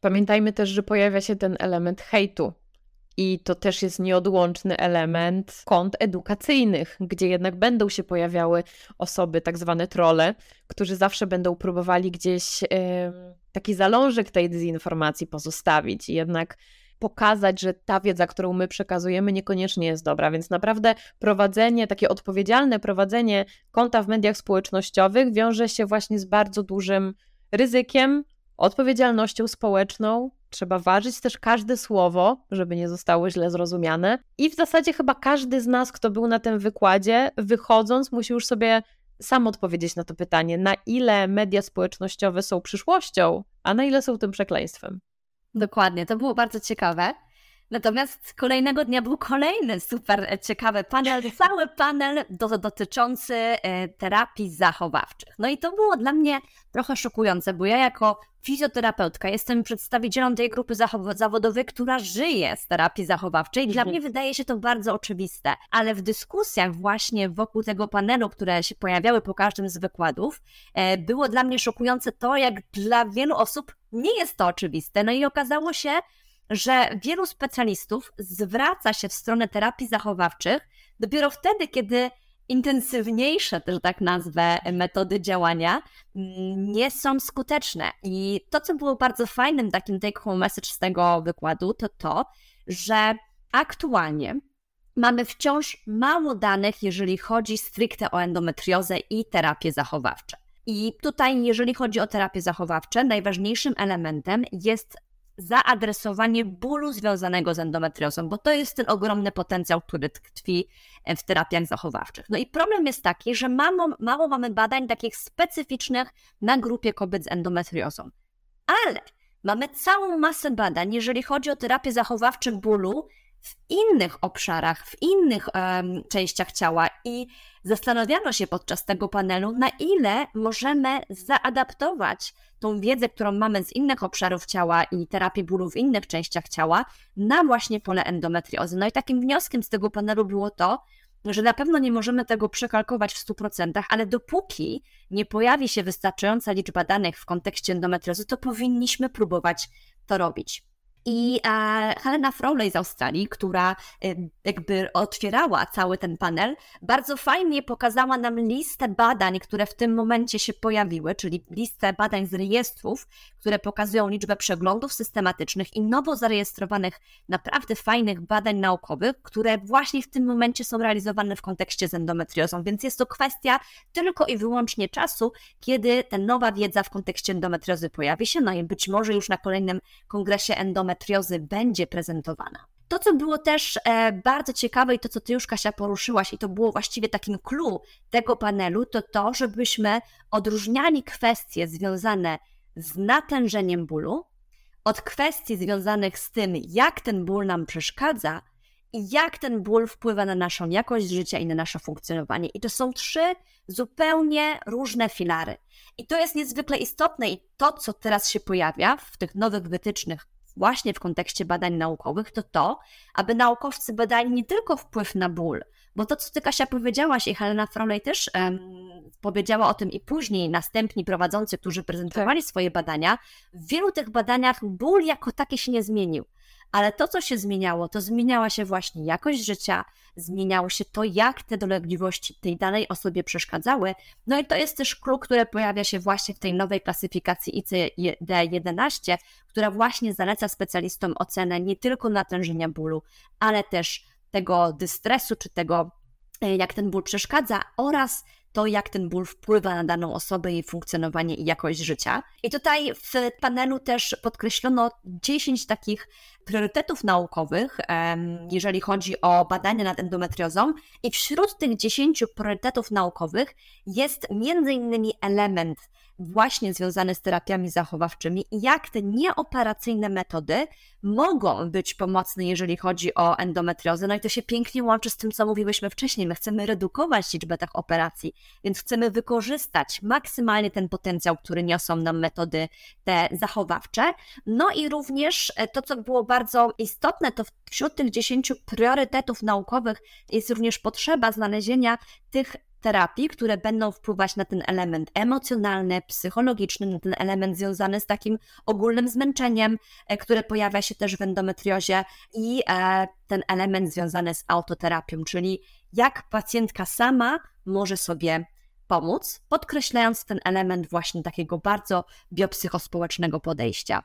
Pamiętajmy też, że pojawia się ten element hejtu, i to też jest nieodłączny element kont edukacyjnych, gdzie jednak będą się pojawiały osoby, tak zwane trole, którzy zawsze będą próbowali gdzieś yy, taki zalążek tej dezinformacji pozostawić i jednak pokazać, że ta wiedza, którą my przekazujemy, niekoniecznie jest dobra. Więc naprawdę prowadzenie, takie odpowiedzialne prowadzenie konta w mediach społecznościowych wiąże się właśnie z bardzo dużym ryzykiem, odpowiedzialnością społeczną, Trzeba ważyć też każde słowo, żeby nie zostało źle zrozumiane. I w zasadzie chyba każdy z nas, kto był na tym wykładzie, wychodząc, musi już sobie sam odpowiedzieć na to pytanie, na ile media społecznościowe są przyszłością, a na ile są tym przekleństwem. Dokładnie, to było bardzo ciekawe. Natomiast kolejnego dnia był kolejny super ciekawy panel, cały panel do, dotyczący e, terapii zachowawczych. No i to było dla mnie trochę szokujące, bo ja jako fizjoterapeutka jestem przedstawicielem tej grupy zawodowej, która żyje z terapii zachowawczej. Dla mhm. mnie wydaje się to bardzo oczywiste, ale w dyskusjach właśnie wokół tego panelu, które się pojawiały po każdym z wykładów, e, było dla mnie szokujące to, jak dla wielu osób nie jest to oczywiste. No i okazało się, że wielu specjalistów zwraca się w stronę terapii zachowawczych dopiero wtedy, kiedy intensywniejsze, że tak nazwę, metody działania mm, nie są skuteczne. I to, co było bardzo fajnym takim take-home message z tego wykładu, to to, że aktualnie mamy wciąż mało danych, jeżeli chodzi stricte o endometriozę i terapie zachowawcze. I tutaj, jeżeli chodzi o terapie zachowawcze, najważniejszym elementem jest zaadresowanie bólu związanego z endometriozą, bo to jest ten ogromny potencjał, który tkwi w terapiach zachowawczych. No i problem jest taki, że mało, mało mamy badań takich specyficznych na grupie kobiet z endometriozą. Ale mamy całą masę badań, jeżeli chodzi o terapię zachowawczych bólu w innych obszarach, w innych um, częściach ciała i zastanawiano się podczas tego panelu, na ile możemy zaadaptować tą wiedzę, którą mamy z innych obszarów ciała i terapii bólu w innych częściach ciała, na właśnie pole endometriozy. No i takim wnioskiem z tego panelu było to, że na pewno nie możemy tego przekalkować w 100%, ale dopóki nie pojawi się wystarczająca liczba danych w kontekście endometriozy, to powinniśmy próbować to robić. I e, Helena Froley z Australii, która e, jakby otwierała cały ten panel, bardzo fajnie pokazała nam listę badań, które w tym momencie się pojawiły, czyli listę badań z rejestrów, które pokazują liczbę przeglądów systematycznych i nowo zarejestrowanych, naprawdę fajnych badań naukowych, które właśnie w tym momencie są realizowane w kontekście z endometriozą. Więc jest to kwestia tylko i wyłącznie czasu, kiedy ta nowa wiedza w kontekście endometriozy pojawi się, no i być może już na kolejnym kongresie endometriozy endometriozy będzie prezentowana. To, co było też e, bardzo ciekawe i to, co Ty już, Kasia, poruszyłaś, i to było właściwie takim clue tego panelu, to to, żebyśmy odróżniali kwestie związane z natężeniem bólu od kwestii związanych z tym, jak ten ból nam przeszkadza i jak ten ból wpływa na naszą jakość życia i na nasze funkcjonowanie. I to są trzy zupełnie różne filary. I to jest niezwykle istotne i to, co teraz się pojawia w tych nowych wytycznych właśnie w kontekście badań naukowych, to to, aby naukowcy badali nie tylko wpływ na ból, bo to, co ty Kasia powiedziałaś i Helena Froley też um, powiedziała o tym i później następni prowadzący, którzy prezentowali tak. swoje badania, w wielu tych badaniach ból jako taki się nie zmienił. Ale to, co się zmieniało, to zmieniała się właśnie jakość życia, zmieniało się to, jak te dolegliwości tej danej osobie przeszkadzały. No i to jest też klucz, który pojawia się właśnie w tej nowej klasyfikacji ICD-11, która właśnie zaleca specjalistom ocenę nie tylko natężenia bólu, ale też tego dystresu, czy tego, e, jak ten ból przeszkadza, oraz to, jak ten ból wpływa na daną osobę, jej funkcjonowanie i jakość życia. I tutaj w panelu też podkreślono 10 takich priorytetów naukowych, jeżeli chodzi o badania nad endometriozą, i wśród tych 10 priorytetów naukowych jest między innymi element właśnie związane z terapiami zachowawczymi i jak te nieoperacyjne metody mogą być pomocne, jeżeli chodzi o endometriozę. No i to się pięknie łączy z tym, co mówiłyśmy wcześniej. My chcemy redukować liczbę tych operacji, więc chcemy wykorzystać maksymalnie ten potencjał, który niosą nam metody te zachowawcze. No i również e, to, co było bardzo istotne, to wśród tych 10 priorytetów naukowych jest również potrzeba znalezienia tych terapii, które będą wpływać na ten element emocjonalny, psychologiczny, na ten element związany z takim ogólnym zmęczeniem, e, które pojawia się też w endometriozie i e, ten element związany z autoterapią, czyli jak pacjentka sama może sobie pomóc, podkreślając ten element właśnie takiego bardzo biopsychospołecznego podejścia.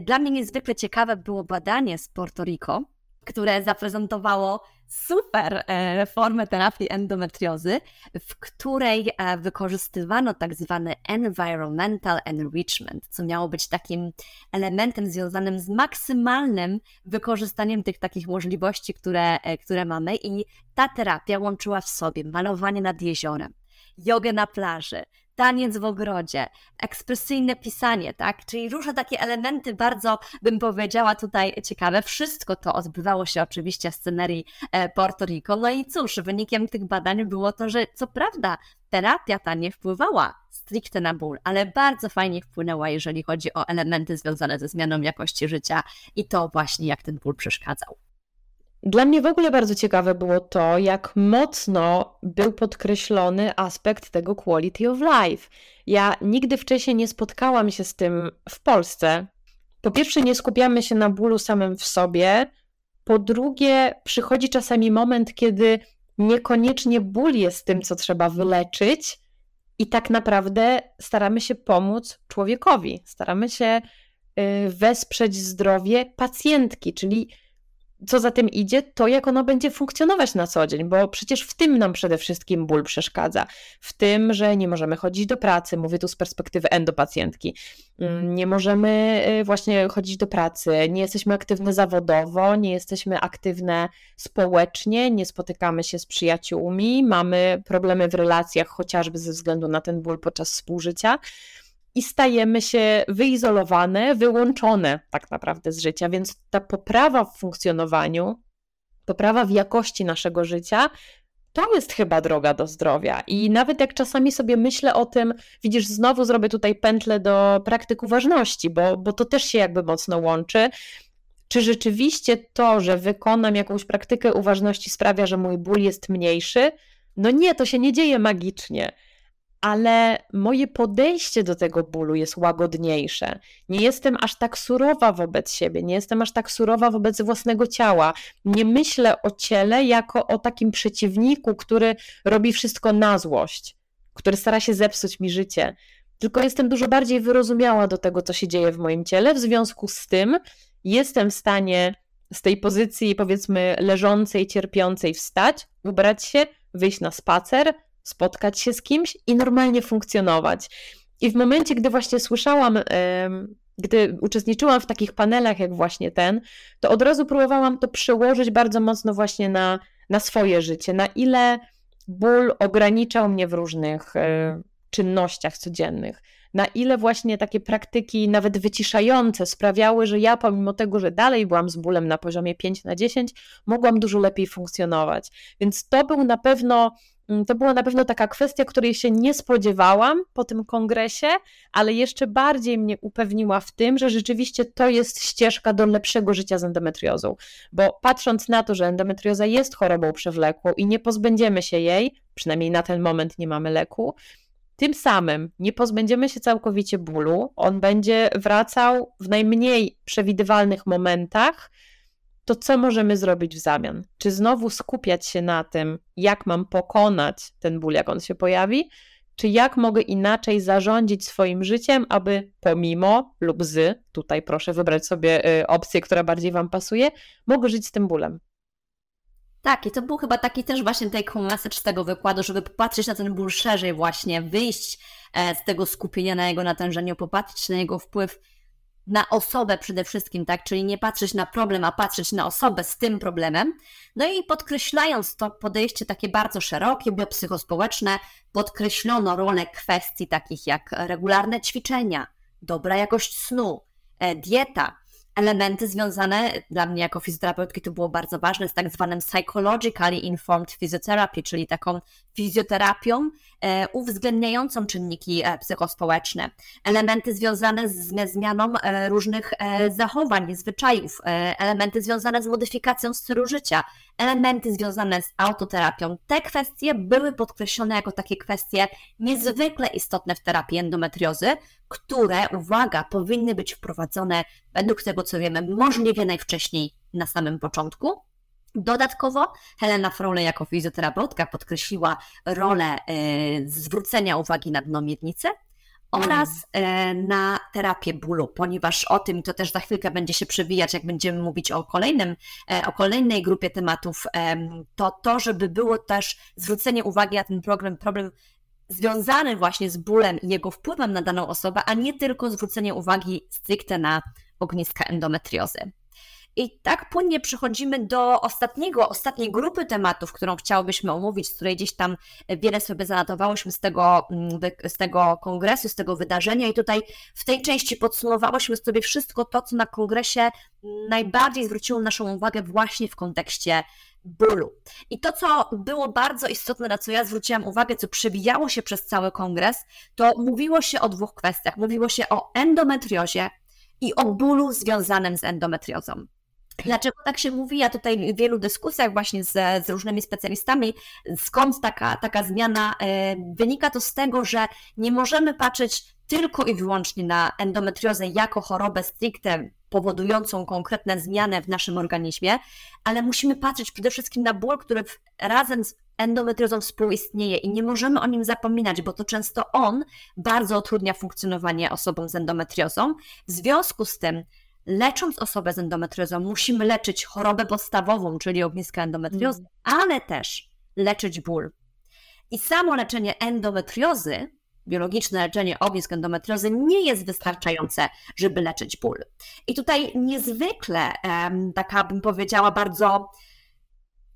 Dla mnie niezwykle ciekawe było badanie z Porto Rico, które zaprezentowało super e, formę terapii endometriozy, w której e, wykorzystywano tak zwany environmental enrichment, co miało być takim elementem związanym z maksymalnym wykorzystaniem tych takich możliwości, które, e, które mamy. I ta terapia łączyła w sobie malowanie nad jeziorem, jogę na plaży, taniec w ogrodzie, ekspresyjne pisanie, tak? Czyli różne takie elementy bardzo, bym powiedziała tutaj ciekawe. Wszystko to odbywało się oczywiście w scenerii e, Porto Rico. No i cóż, wynikiem tych badań było to, że co prawda terapia ta nie wpływała stricte na ból, ale bardzo fajnie wpłynęła, jeżeli chodzi o elementy związane ze zmianą jakości życia i to właśnie jak ten ból przeszkadzał. Dla mnie w ogóle bardzo ciekawe było to, jak mocno był podkreślony aspekt tego quality of life. Ja nigdy wcześniej nie spotkałam się z tym w Polsce. Po pierwsze, nie skupiamy się na bólu samym w sobie. Po drugie, przychodzi czasami moment, kiedy niekoniecznie ból jest tym, co trzeba wyleczyć, i tak naprawdę staramy się pomóc człowiekowi, staramy się y, wesprzeć zdrowie pacjentki, czyli co za tym idzie, to jak ono będzie funkcjonować na co dzień, bo przecież w tym nam przede wszystkim ból przeszkadza. W tym, że nie możemy chodzić do pracy, mówię tu z perspektywy endopacjentki, mm, nie możemy y, właśnie chodzić do pracy, nie jesteśmy aktywne zawodowo, nie jesteśmy aktywne społecznie, nie spotykamy się z przyjaciółmi, mamy problemy w relacjach chociażby ze względu na ten ból podczas współżycia i stajemy się wyizolowane, wyłączone tak naprawdę z życia. Więc ta poprawa w funkcjonowaniu, poprawa w jakości naszego życia, to jest chyba droga do zdrowia. I nawet jak czasami sobie myślę o tym, widzisz, znowu zrobię tutaj pętlę do praktyk uważności, bo, bo to też się jakby mocno łączy. Czy rzeczywiście to, że wykonam jakąś praktykę uważności sprawia, że mój ból jest mniejszy? No nie, to się nie dzieje magicznie ale moje podejście do tego bólu jest łagodniejsze. Nie jestem aż tak surowa wobec siebie, nie jestem aż tak surowa wobec własnego ciała. Nie myślę o ciele jako o takim przeciwniku, który robi wszystko na złość, który stara się zepsuć mi życie. Tylko jestem dużo bardziej wyrozumiała do tego, co się dzieje w moim ciele. W związku z tym jestem w stanie z tej pozycji, powiedzmy, leżącej, cierpiącej wstać, ubrać się, wyjść na spacer, spotkać się z kimś i normalnie funkcjonować. I w momencie, gdy właśnie słyszałam, gdy uczestniczyłam w takich panelach jak właśnie ten, to od razu próbowałam to przełożyć bardzo mocno właśnie na, na swoje życie, na ile ból ograniczał mnie w różnych czynnościach codziennych, na ile właśnie takie praktyki, nawet wyciszające, sprawiały, że ja, pomimo tego, że dalej byłam z bólem na poziomie 5 na 10, mogłam dużo lepiej funkcjonować. Więc to był na pewno Mm, to była na pewno taka kwestia, której się nie spodziewałam po tym kongresie, ale jeszcze bardziej mnie upewniła w tym, że rzeczywiście to jest ścieżka do lepszego życia z endometriozą. Bo patrząc na to, że endometrioza jest chorobą przewlekłą i nie pozbędziemy się jej, przynajmniej na ten moment nie mamy leku, tym samym nie pozbędziemy się całkowicie bólu, on będzie wracał w najmniej przewidywalnych momentach to co możemy zrobić w zamian? Czy znowu skupiać się na tym, jak mam pokonać ten ból, jak on się pojawi, czy jak mogę inaczej zarządzić swoim życiem, aby pomimo lub z, tutaj proszę wybrać sobie y, opcję, która bardziej Wam pasuje, mogę żyć z tym bólem. Tak, i to był chyba taki też właśnie take message z tego wykładu, żeby popatrzeć na ten ból szerzej właśnie, wyjść e, z tego skupienia na jego natężeniu, popatrzeć na jego wpływ na osobę przede wszystkim, tak? Czyli nie patrzeć na problem, a patrzeć na osobę z tym problemem. No i podkreślając to podejście takie bardzo szerokie, biopsychospołeczne, podkreślono rolę kwestii takich jak regularne ćwiczenia, dobra jakość snu, e, dieta, elementy związane dla mnie jako fizjoterapeutki to było bardzo ważne z tak zwanym psychologically informed physiotherapy, czyli taką fizjoterapią uwzględniającą czynniki e, psychospołeczne. Elementy związane z zmianą e, różnych e, zachowań, zwyczajów, e, elementy związane z modyfikacją stylu życia, elementy związane z autoterapią. Te kwestie były podkreślone jako takie kwestie niezwykle istotne w terapii endometriozy, które, uwaga, powinny być wprowadzone według tego, co wiemy, możliwie najwcześniej na samym początku. Dodatkowo Helena Frole jako fizjoterapeutka podkreśliła rolę y, zwrócenia uwagi na dno miednicy oraz e, na terapię bólu, ponieważ o tym to też za chwilkę będzie się przewijać, jak będziemy mówić o kolejnym, e, o kolejnej grupie tematów, to to, żeby było też zwrócenie uwagi na ten problem, problem związany właśnie z bólem i jego wpływem na daną osobę, a nie tylko zwrócenie uwagi stricte na ogniska endometriozy. I tak płynnie przechodzimy do ostatniego, ostatniej grupy tematów, którą chciałobyśmy omówić, z której gdzieś tam wiele sobie zanotowałyśmy z tego, mm, z tego kongresu, z tego wydarzenia. I tutaj w tej części podsumowałyśmy sobie wszystko to, co na kongresie najbardziej zwróciło naszą uwagę właśnie w kontekście bólu. I to, co było bardzo istotne, na co ja zwróciłam uwagę, co przewijało się przez cały kongres, to mówiło się o dwóch kwestiach. Mówiło się o endometriozie i o bólu związanym z endometriozą. Dlaczego tak się mówi? Ja tutaj w wielu dyskusjach właśnie z, z różnymi specjalistami, skąd taka, taka zmiana e, wynika to z tego, że nie możemy patrzeć tylko i wyłącznie na endometriozę jako chorobę stricte powodującą konkretne zmiany w naszym organizmie, ale musimy patrzeć przede wszystkim na ból, który razem z endometriozą współistnieje i nie możemy o nim zapominać, bo to często on bardzo utrudnia funkcjonowanie osobom z endometriozą. W związku z tym lecząc osobę z endometriozą, musimy leczyć chorobę podstawową, czyli ogniska endometriozy, mm. ale też leczyć ból. I samo leczenie endometriozy, biologiczne leczenie ognisk endometriozy nie jest wystarczające, żeby leczyć ból. I tutaj niezwykle, taka bym powiedziała, bardzo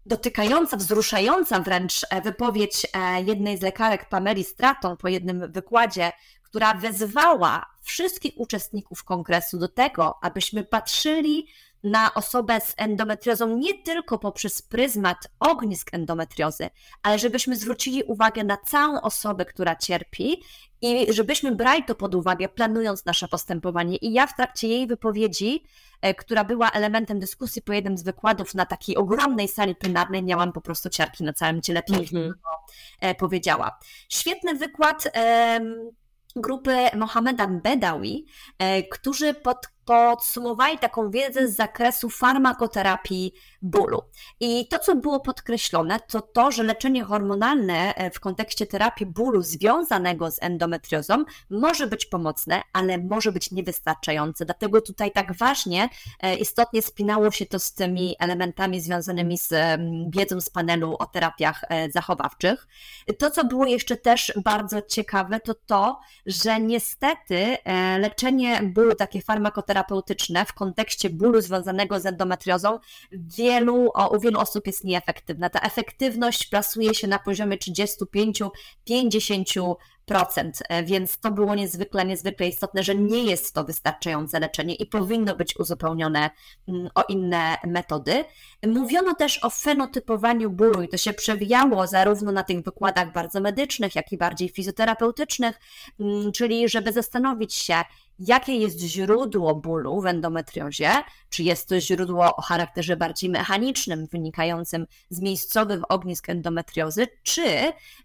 dotykająca, wzruszająca wręcz e, wypowiedź e, jednej z lekarek Pameli Stratton po jednym wykładzie, która wezwała wszystkich uczestników kongresu do tego, abyśmy patrzyli na osobę z endometriozą nie tylko poprzez pryzmat ognisk endometriozy, ale żebyśmy zwrócili uwagę na całą osobę, która cierpi i żebyśmy brali to pod uwagę, planując nasze postępowanie. I ja w trakcie jej wypowiedzi, e, która była elementem dyskusji po jednym z wykładów na takiej ogromnej sali plenarnej, miałam po prostu ciarki na całym ciele, pięknie mm -hmm. powiedziała. Świetny wykład grupy Mohameda Bedawi, e, którzy pod podsumowali taką wiedzę z zakresu farmakoterapii bólu. I to, co było podkreślone, to to, że leczenie hormonalne e, w kontekście terapii bólu związanego z endometriozą może być pomocne, ale może być niewystarczające. Dlatego tutaj tak ważnie, e, istotnie spinało się to z tymi elementami związanymi z wiedzą z panelu o terapiach e, zachowawczych. To, co było jeszcze też bardzo ciekawe, to to, że niestety leczenie bólu takie farmakoterapeutyczne w kontekście bólu związanego z endometriozą wie wielu, u wielu osób jest nieefektywna. Ta efektywność plasuje się na poziomie 35-50%, e, więc to było niezwykle, niezwykle istotne, że nie jest to wystarczające leczenie i powinno być uzupełnione mm, o inne metody. Mówiono też o fenotypowaniu bólu i to się przewijało zarówno na tych wykładach bardzo medycznych, jak i bardziej fizjoterapeutycznych, mm, czyli żeby zastanowić się, jakie jest źródło bólu w endometriozie, czy jest to źródło o charakterze bardziej mechanicznym, wynikającym z miejscowych ognisk endometriozy, czy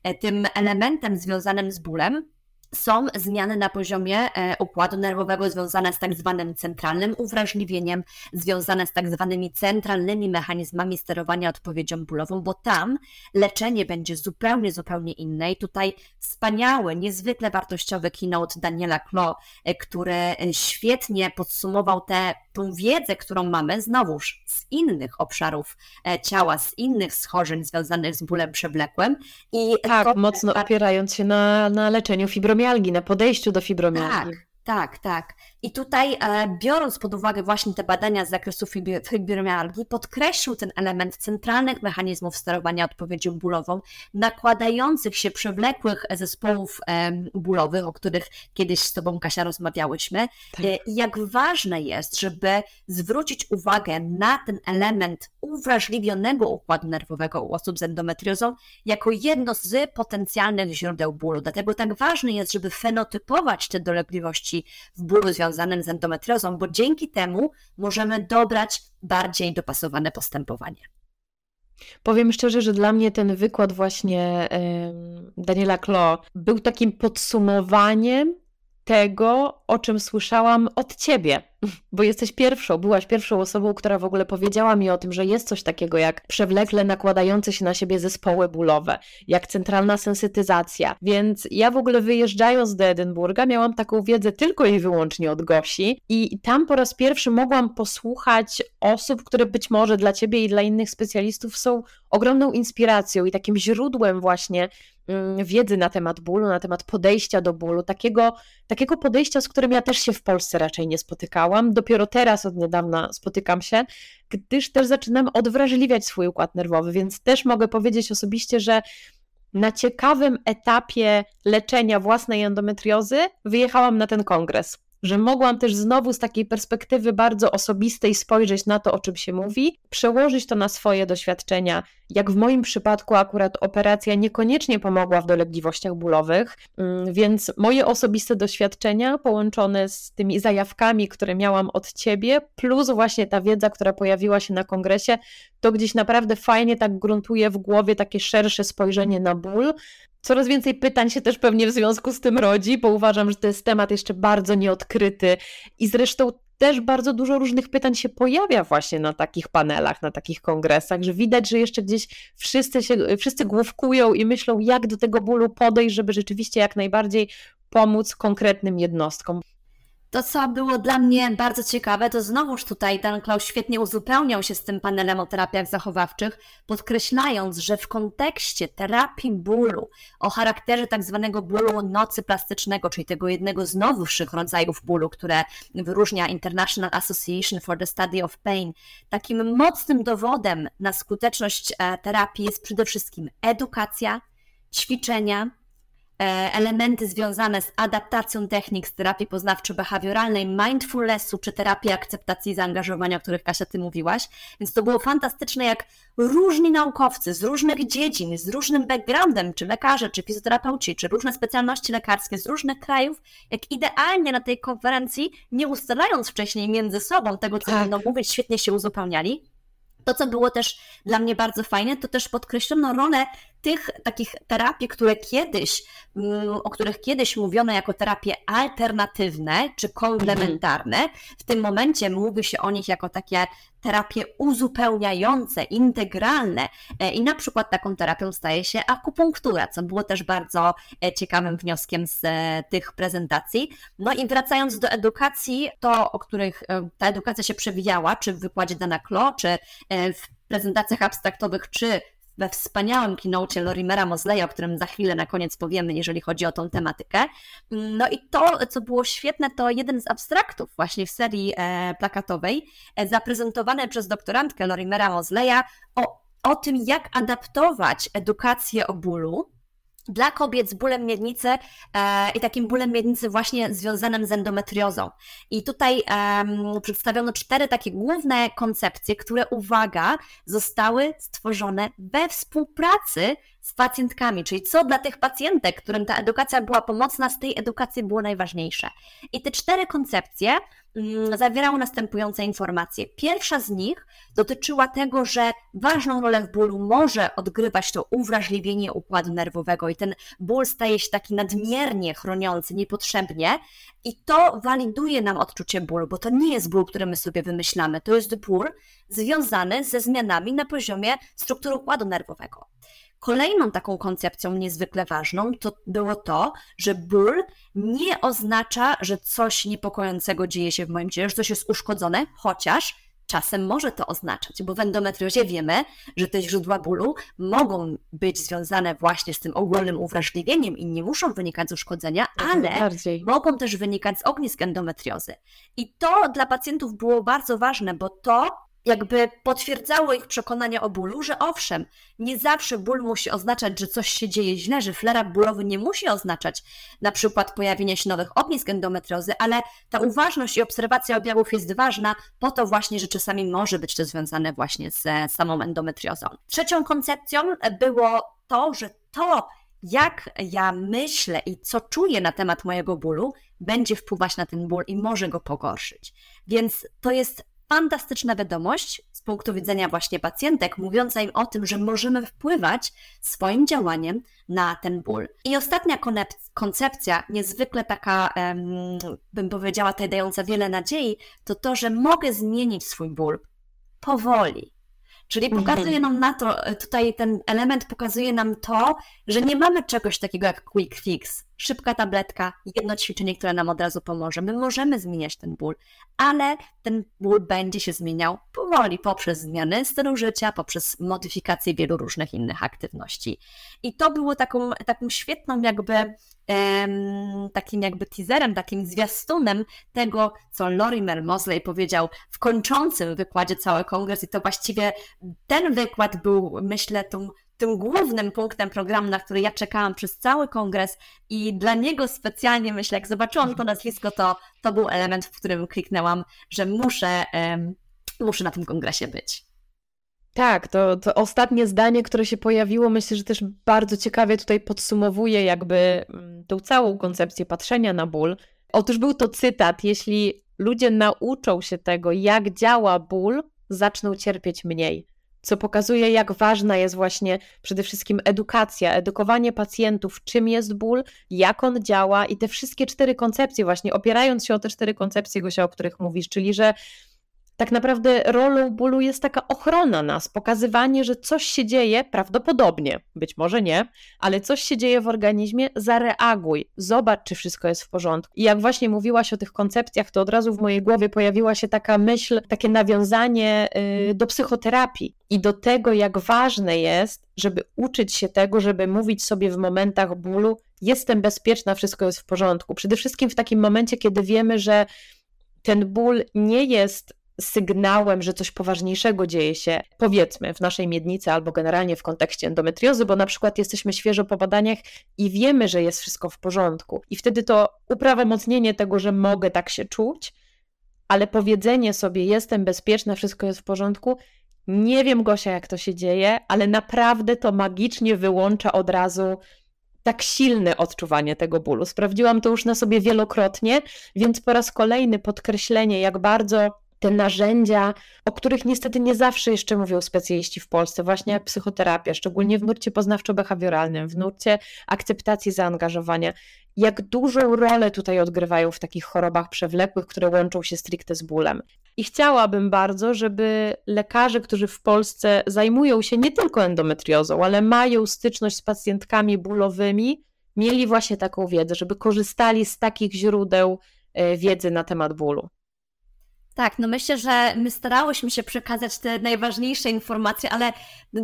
e, tym elementem związanym z bólem są zmiany na poziomie e, układu nerwowego związane z tak zwanym centralnym uwrażliwieniem, związane z tak zwanymi centralnymi mechanizmami sterowania odpowiedzią bólową, bo tam leczenie będzie zupełnie, zupełnie inne. I tutaj wspaniały, niezwykle wartościowy keynote Daniela Klo, e, który e, świetnie podsumował tę tą wiedzę, którą mamy znowuż z innych obszarów ciała, z innych schorzeń związanych z bólem przewlekłym. I tak, to... mocno opierając się na, na leczeniu fibromialgii fibromialgii, na podejściu do fibromialgii. Tak. Tak, tak. I tutaj, e, biorąc pod uwagę właśnie te badania z zakresu fibromialgii, podkreślił ten element centralnych mechanizmów sterowania odpowiedzią bólową, nakładających się przewlekłych zespołów bólowych, o których kiedyś z Tobą, Kasia, rozmawiałyśmy. Tak. E, I jak ważne jest, żeby zwrócić uwagę na ten element uwrażliwionego układu nerwowego u osób z endometriozą jako jedno z potencjalnych źródeł bólu. Dlatego tak ważne jest, żeby fenotypować te dolegliwości w bólu związanym z endometriozą, bo dzięki temu możemy dobrać bardziej dopasowane postępowanie. Powiem szczerze, że dla mnie ten wykład właśnie Daniela Klo był takim podsumowaniem tego, o czym słyszałam od ciebie, bo jesteś pierwszą, byłaś pierwszą osobą, która w ogóle powiedziała mi o tym, że jest coś takiego jak przewlekle nakładające się na siebie zespoły bólowe, jak centralna sensytyzacja. Więc ja w ogóle wyjeżdżając do Edynburga miałam taką wiedzę tylko i wyłącznie od Gosi i tam po raz pierwszy mogłam posłuchać osób, które być może dla ciebie i dla innych specjalistów są ogromną inspiracją i takim źródłem właśnie wiedzy na temat bólu, na temat podejścia do bólu, takiego, takiego podejścia, z którym ja też się w Polsce raczej nie spotykałam. Dopiero teraz od niedawna spotykam się, gdyż też zaczynam odwrażliwiać swój układ nerwowy, więc też mogę powiedzieć osobiście, że na ciekawym etapie leczenia własnej endometriozy wyjechałam na ten kongres że mogłam też znowu z takiej perspektywy bardzo osobistej spojrzeć na to, o czym się mówi, przełożyć to na swoje doświadczenia. Jak w moim przypadku, akurat operacja niekoniecznie pomogła w dolegliwościach bólowych, mm, więc moje osobiste doświadczenia połączone z tymi zajawkami, które miałam od ciebie, plus właśnie ta wiedza, która pojawiła się na kongresie, to gdzieś naprawdę fajnie tak gruntuje w głowie takie szersze spojrzenie na ból, Coraz więcej pytań się też pewnie w związku z tym rodzi, bo uważam, że to jest temat jeszcze bardzo nieodkryty i zresztą też bardzo dużo różnych pytań się pojawia właśnie na takich panelach, na takich kongresach, że widać, że jeszcze gdzieś wszyscy się, wszyscy główkują i myślą, jak do tego bólu podejść, żeby rzeczywiście jak najbardziej pomóc konkretnym jednostkom. To, co było dla mnie bardzo ciekawe, to znowuż tutaj Dan Klaus świetnie uzupełniał się z tym panelem o terapiach zachowawczych, podkreślając, że w kontekście terapii bólu o charakterze tak zwanego bólu nocy plastycznego, czyli tego jednego z nowszych rodzajów bólu, które wyróżnia International Association for the Study of Pain, takim mocnym dowodem na skuteczność e, terapii jest przede wszystkim edukacja, ćwiczenia, elementy związane z adaptacją technik z terapii poznawczo-behawioralnej, mindfulnessu czy terapii akceptacji zaangażowania, o których Kasia Ty mówiłaś. Więc to było fantastyczne, jak różni naukowcy z różnych dziedzin, z różnym backgroundem, czy lekarze, czy fizjoterapeuci, czy różne specjalności lekarskie z różnych krajów, jak idealnie na tej konferencji, nie ustalając wcześniej między sobą tego, co tak. będą mówić, świetnie się uzupełniali. To, co było też dla mnie bardzo fajne, to też podkreślono rolę tych takich terapii, które kiedyś, mm, o których kiedyś mówiono jako terapie alternatywne czy komplementarne, w tym momencie mówi się o nich jako takie terapie uzupełniające, integralne e, i na przykład taką terapią staje się akupunktura, co było też bardzo e, ciekawym wnioskiem z e, tych prezentacji. No i wracając do edukacji, to o których ta edukacja się przewijała, czy w wykładzie Dana Klo, czy w prezentacjach abstraktowych, czy we wspaniałym keynote Lorimera Mosleya, o którym za chwilę na koniec powiemy, jeżeli chodzi o tą tematykę. No i to, co było świetne, to jeden z abstraktów właśnie w serii e, plakatowej, e, zaprezentowany przez doktorantkę Lorimera Mosleya o, o tym, jak adaptować edukację o bólu dla kobiet z bólem miednicy e, i takim bólem miednicy właśnie związanym z endometriozą. I tutaj e, przedstawiono cztery takie główne koncepcje, które, uwaga, zostały stworzone we współpracy z pacjentkami, czyli co dla tych pacjentek, którym ta edukacja była pomocna, z tej edukacji było najważniejsze. I te cztery koncepcje mm, zawierały następujące informacje. Pierwsza z nich dotyczyła tego, że ważną rolę w bólu może odgrywać to uwrażliwienie układu nerwowego i ten ból staje się taki nadmiernie chroniący, niepotrzebnie i to waliduje nam odczucie bólu, bo to nie jest ból, który my sobie wymyślamy, to jest ból związany ze zmianami na poziomie struktury układu nerwowego. Kolejną taką koncepcją niezwykle ważną to było to, że ból nie oznacza, że coś niepokojącego dzieje się w moim ciele, że coś jest uszkodzone, chociaż czasem może to oznaczać, bo w endometriozie wiemy, że te źródła bólu mogą być związane właśnie z tym ogólnym uwrażliwieniem i nie muszą wynikać z uszkodzenia, ale mogą też wynikać z ognisk endometriozy. I to dla pacjentów było bardzo ważne, bo to jakby potwierdzało ich przekonania o bólu, że owszem, nie zawsze ból musi oznaczać, że coś się dzieje źle, że flerap bólowy nie musi oznaczać na przykład pojawienia się nowych ognisk endometriozy, ale ta uważność i obserwacja objawów jest ważna po to właśnie, że czasami może być to związane właśnie z samą endometriozą. Trzecią koncepcją było to, że to, jak ja myślę i co czuję na temat mojego bólu, będzie wpływać na ten ból i może go pogorszyć. Więc to jest fantastyczna wiadomość z punktu widzenia właśnie pacjentek, mówiąca im o tym, że możemy wpływać swoim działaniem na ten ból. I ostatnia koncepcja, niezwykle taka, bym powiedziała, tutaj dająca wiele nadziei, to to, że mogę zmienić swój ból powoli. Czyli mhm. pokazuje nam na to, tutaj ten element pokazuje nam to, że nie mamy czegoś takiego jak quick fix, szybka tabletka, jedno ćwiczenie, które nam od razu pomoże. My możemy zmieniać ten ból, ale ten ból będzie się zmieniał powoli poprzez zmiany stylu życia, poprzez modyfikację wielu różnych innych aktywności. I to było taką, taką świetną jakby takim jakby teaserem, takim zwiastunem tego, co Lorimer Mosley powiedział w kończącym wykładzie cały kongres i to właściwie ten wykład był, myślę, tą tym głównym punktem programu, na który ja czekałam przez cały kongres i dla niego specjalnie myślę, jak zobaczyłam to nazwisko, to, to był element, w którym kliknęłam, że muszę, um, muszę na tym kongresie być. Tak, to, to ostatnie zdanie, które się pojawiło, myślę, że też bardzo ciekawie tutaj podsumowuje jakby mm, tą całą koncepcję patrzenia na ból. Otóż był to cytat: Jeśli ludzie nauczą się tego, jak działa ból, zaczną cierpieć mniej co pokazuje, jak ważna jest właśnie przede wszystkim edukacja, edukowanie pacjentów, czym jest ból, jak on działa i te wszystkie cztery koncepcje, właśnie opierając się o te cztery koncepcje, Gosia, o których mówisz, czyli że tak naprawdę rolą bólu jest taka ochrona nas, pokazywanie, że coś się dzieje, prawdopodobnie, być może nie, ale coś się dzieje w organizmie, zareaguj, zobacz, czy wszystko jest w porządku. I jak właśnie mówiłaś o tych koncepcjach, to od razu w mojej głowie pojawiła się taka myśl, takie nawiązanie yy, do psychoterapii i do tego, jak ważne jest, żeby uczyć się tego, żeby mówić sobie w momentach bólu, jestem bezpieczna, wszystko jest w porządku. Przede wszystkim w takim momencie, kiedy wiemy, że ten ból nie jest sygnałem, że coś poważniejszego dzieje się, powiedzmy, w naszej miednicy albo generalnie w kontekście endometriozy, bo na przykład jesteśmy świeżo po badaniach i wiemy, że jest wszystko w porządku. I wtedy to uprawomocnienie tego, że mogę tak się czuć, ale powiedzenie sobie, jestem bezpieczna, wszystko jest w porządku, nie wiem, Gosia, jak to się dzieje, ale naprawdę to magicznie wyłącza od razu tak silne odczuwanie tego bólu. Sprawdziłam to już na sobie wielokrotnie, więc po raz kolejny podkreślenie, jak bardzo te narzędzia, o których niestety nie zawsze jeszcze mówią specjaliści w Polsce, właśnie jak psychoterapia, szczególnie w nurcie poznawczo-behawioralnym, w nurcie akceptacji zaangażowania, jak dużą rolę tutaj odgrywają w takich chorobach przewlekłych, które łączą się stricte z bólem. I chciałabym bardzo, żeby lekarze, którzy w Polsce zajmują się nie tylko endometriozą, ale mają styczność z pacjentkami bólowymi, mieli właśnie taką wiedzę, żeby korzystali z takich źródeł e, wiedzy na temat bólu. Tak, no myślę, że my starałyśmy się przekazać te najważniejsze informacje, ale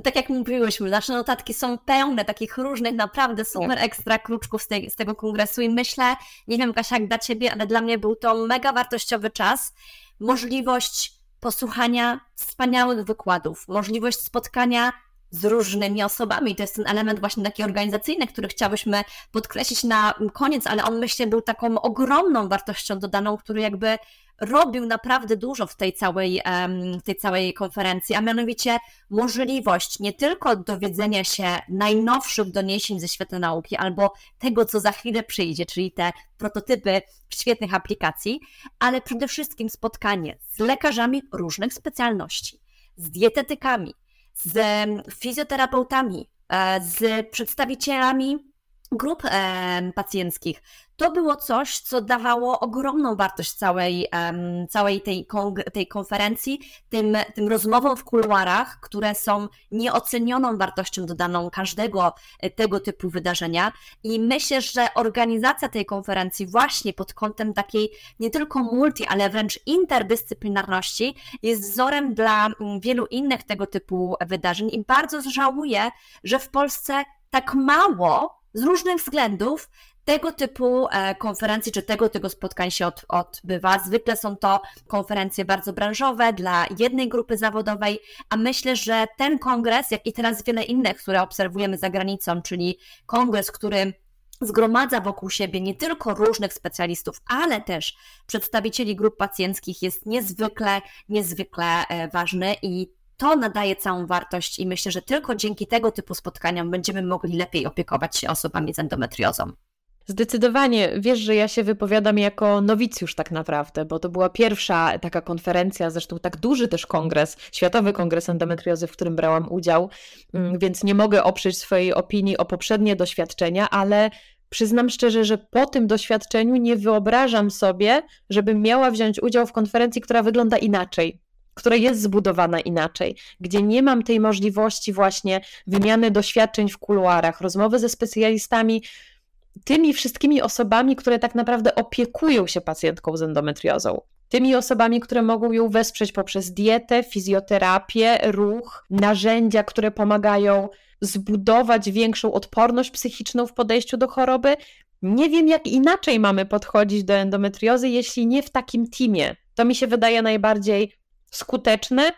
tak jak mówiłyśmy, nasze notatki są pełne takich różnych, naprawdę super ekstra kruczków z, tej, z tego kongresu i myślę, nie wiem Kasia jak dla Ciebie, ale dla mnie był to mega wartościowy czas, możliwość posłuchania wspaniałych wykładów, możliwość spotkania z różnymi osobami. To jest ten element właśnie taki organizacyjny, który chciałyśmy podkreślić na koniec, ale on myślę był taką ogromną wartością dodaną, który jakby robił naprawdę dużo w tej całej, w tej całej konferencji, a mianowicie możliwość nie tylko dowiedzenia się najnowszych doniesień ze świata nauki albo tego, co za chwilę przyjdzie, czyli te prototypy świetnych aplikacji, ale przede wszystkim spotkanie z lekarzami różnych specjalności, z dietetykami, z fizjoterapeutami, e, z przedstawicielami grup pacjenckich. To było coś, co dawało ogromną wartość całej, um, całej tej, tej konferencji, tym, tym rozmowom w kuluarach, które są nieocenioną wartością dodaną każdego e, tego typu wydarzenia. I myślę, że organizacja tej konferencji właśnie pod kątem takiej nie tylko multi, ale wręcz interdyscyplinarności jest wzorem dla mm, wielu innych tego typu wydarzeń i bardzo żałuję, że w Polsce tak mało z różnych względów tego typu e, konferencji czy tego typu spotkań się od, odbywa. Zwykle są to konferencje bardzo branżowe dla jednej grupy zawodowej, a myślę, że ten kongres, jak i teraz wiele innych, które obserwujemy za granicą, czyli kongres, który zgromadza wokół siebie nie tylko różnych specjalistów, ale też przedstawicieli grup pacjenckich, jest niezwykle, niezwykle e, ważny i to nadaje całą wartość i myślę, że tylko dzięki tego typu spotkaniom będziemy mogli lepiej opiekować się osobami z endometriozą. Zdecydowanie, wiesz, że ja się wypowiadam jako nowicjusz tak naprawdę, bo to była pierwsza taka konferencja, zresztą tak duży też kongres, Światowy Kongres Endometriozy, w którym brałam udział, mm, więc nie mogę oprzeć swojej opinii o poprzednie doświadczenia, ale przyznam szczerze, że po tym doświadczeniu nie wyobrażam sobie, żebym miała wziąć udział w konferencji, która wygląda inaczej która jest zbudowana inaczej, gdzie nie mam tej możliwości właśnie wymiany doświadczeń w kuluarach, rozmowy ze specjalistami, tymi wszystkimi osobami, które tak naprawdę opiekują się pacjentką z endometriozą. Tymi osobami, które mogą ją wesprzeć poprzez dietę, fizjoterapię, ruch, narzędzia, które pomagają zbudować większą odporność psychiczną w podejściu do choroby. Nie wiem, jak inaczej mamy podchodzić do endometriozy, jeśli nie w takim teamie. To mi się wydaje najbardziej skuteczne,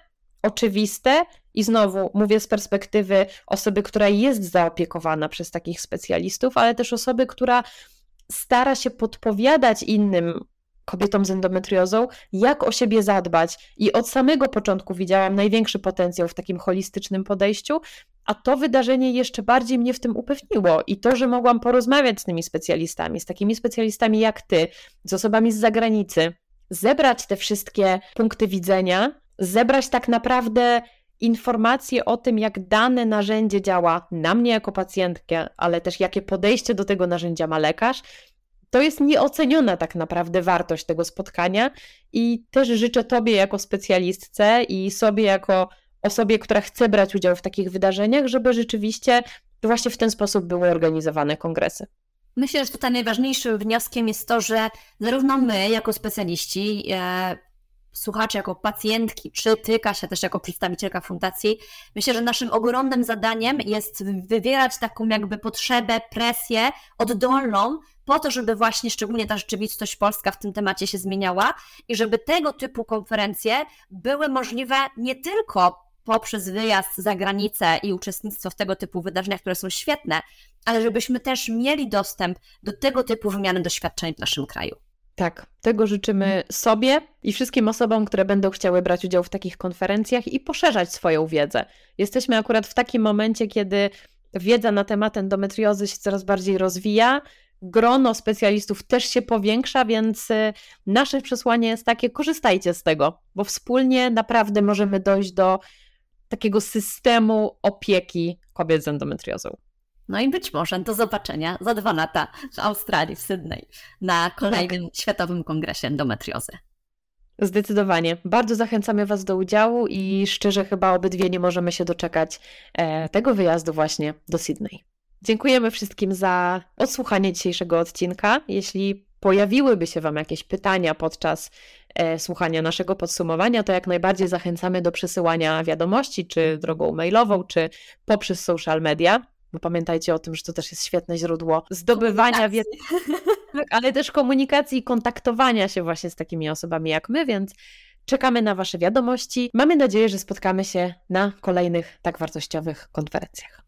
oczywiste i znowu mówię z perspektywy osoby, która jest zaopiekowana przez takich specjalistów, ale też osoby, która stara się podpowiadać innym kobietom z endometriozą, jak o siebie zadbać. I od samego początku widziałam największy potencjał w takim holistycznym podejściu, a to wydarzenie jeszcze bardziej mnie w tym upewniło. I to, że mogłam porozmawiać z tymi specjalistami, z takimi specjalistami jak ty, z osobami z zagranicy, zebrać te wszystkie punkty widzenia, zebrać tak naprawdę informacje o tym, jak dane narzędzie działa na mnie jako pacjentkę, ale też jakie podejście do tego narzędzia ma lekarz, to jest nieoceniona tak naprawdę wartość tego spotkania i też życzę Tobie jako specjalistce i sobie jako osobie, która chce brać udział w takich wydarzeniach, żeby rzeczywiście właśnie w ten sposób były organizowane kongresy. Myślę, że tutaj najważniejszym wnioskiem jest to, że zarówno my, jako specjaliści, słuchacze jako pacjentki, czy ty, Kasia, też jako przedstawicielka fundacji, myślę, że naszym ogromnym zadaniem jest wywierać taką jakby potrzebę, presję oddolną, po to, żeby właśnie szczególnie ta rzeczywistość polska w tym temacie się zmieniała i żeby tego typu konferencje były możliwe nie tylko poprzez wyjazd za granicę i uczestnictwo w tego typu wydarzeniach, które są świetne, ale żebyśmy też mieli dostęp do tego typu wymiany doświadczeń w naszym kraju. Tak, tego życzymy sobie i wszystkim osobom, które będą chciały brać udział w takich konferencjach i poszerzać swoją wiedzę. Jesteśmy akurat w takim momencie, kiedy wiedza na temat endometriozy się coraz bardziej rozwija, grono specjalistów też się powiększa, więc y, nasze przesłanie jest takie: korzystajcie z tego, bo wspólnie naprawdę możemy dojść do takiego systemu opieki kobiet z endometriozą. No i być może do zobaczenia za dwa lata w Australii, w Sydney, na kolejnym tak. Światowym Kongresie Endometriozy. Zdecydowanie. Bardzo zachęcamy Was do udziału i szczerze chyba obydwie nie możemy się doczekać e, tego wyjazdu właśnie do Sydney. Dziękujemy wszystkim za odsłuchanie dzisiejszego odcinka. Jeśli pojawiłyby się Wam jakieś pytania podczas e, słuchania naszego podsumowania, to jak najbardziej zachęcamy do przesyłania wiadomości, czy drogą mailową, czy poprzez social media bo pamiętajcie o tym, że to też jest świetne źródło zdobywania wiedzy, tak, ale też komunikacji i kontaktowania się właśnie z takimi osobami jak my, więc czekamy na Wasze wiadomości. Mamy nadzieję, że spotkamy się na kolejnych tak wartościowych konferencjach.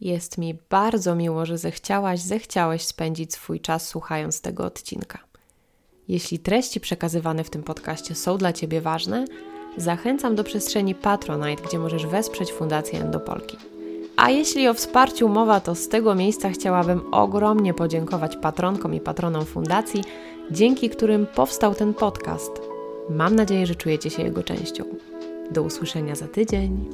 Jest mi bardzo miło, że zechciałaś, zechciałeś spędzić swój czas słuchając tego odcinka. Jeśli treści przekazywane w tym podcaście są dla Ciebie ważne, zachęcam do przestrzeni Patronite, gdzie możesz wesprzeć Fundację Endopolki. A jeśli o wsparciu mowa, to z tego miejsca chciałabym ogromnie podziękować patronkom i patronom fundacji, dzięki którym powstał ten podcast. Mam nadzieję, że czujecie się jego częścią. Do usłyszenia za tydzień.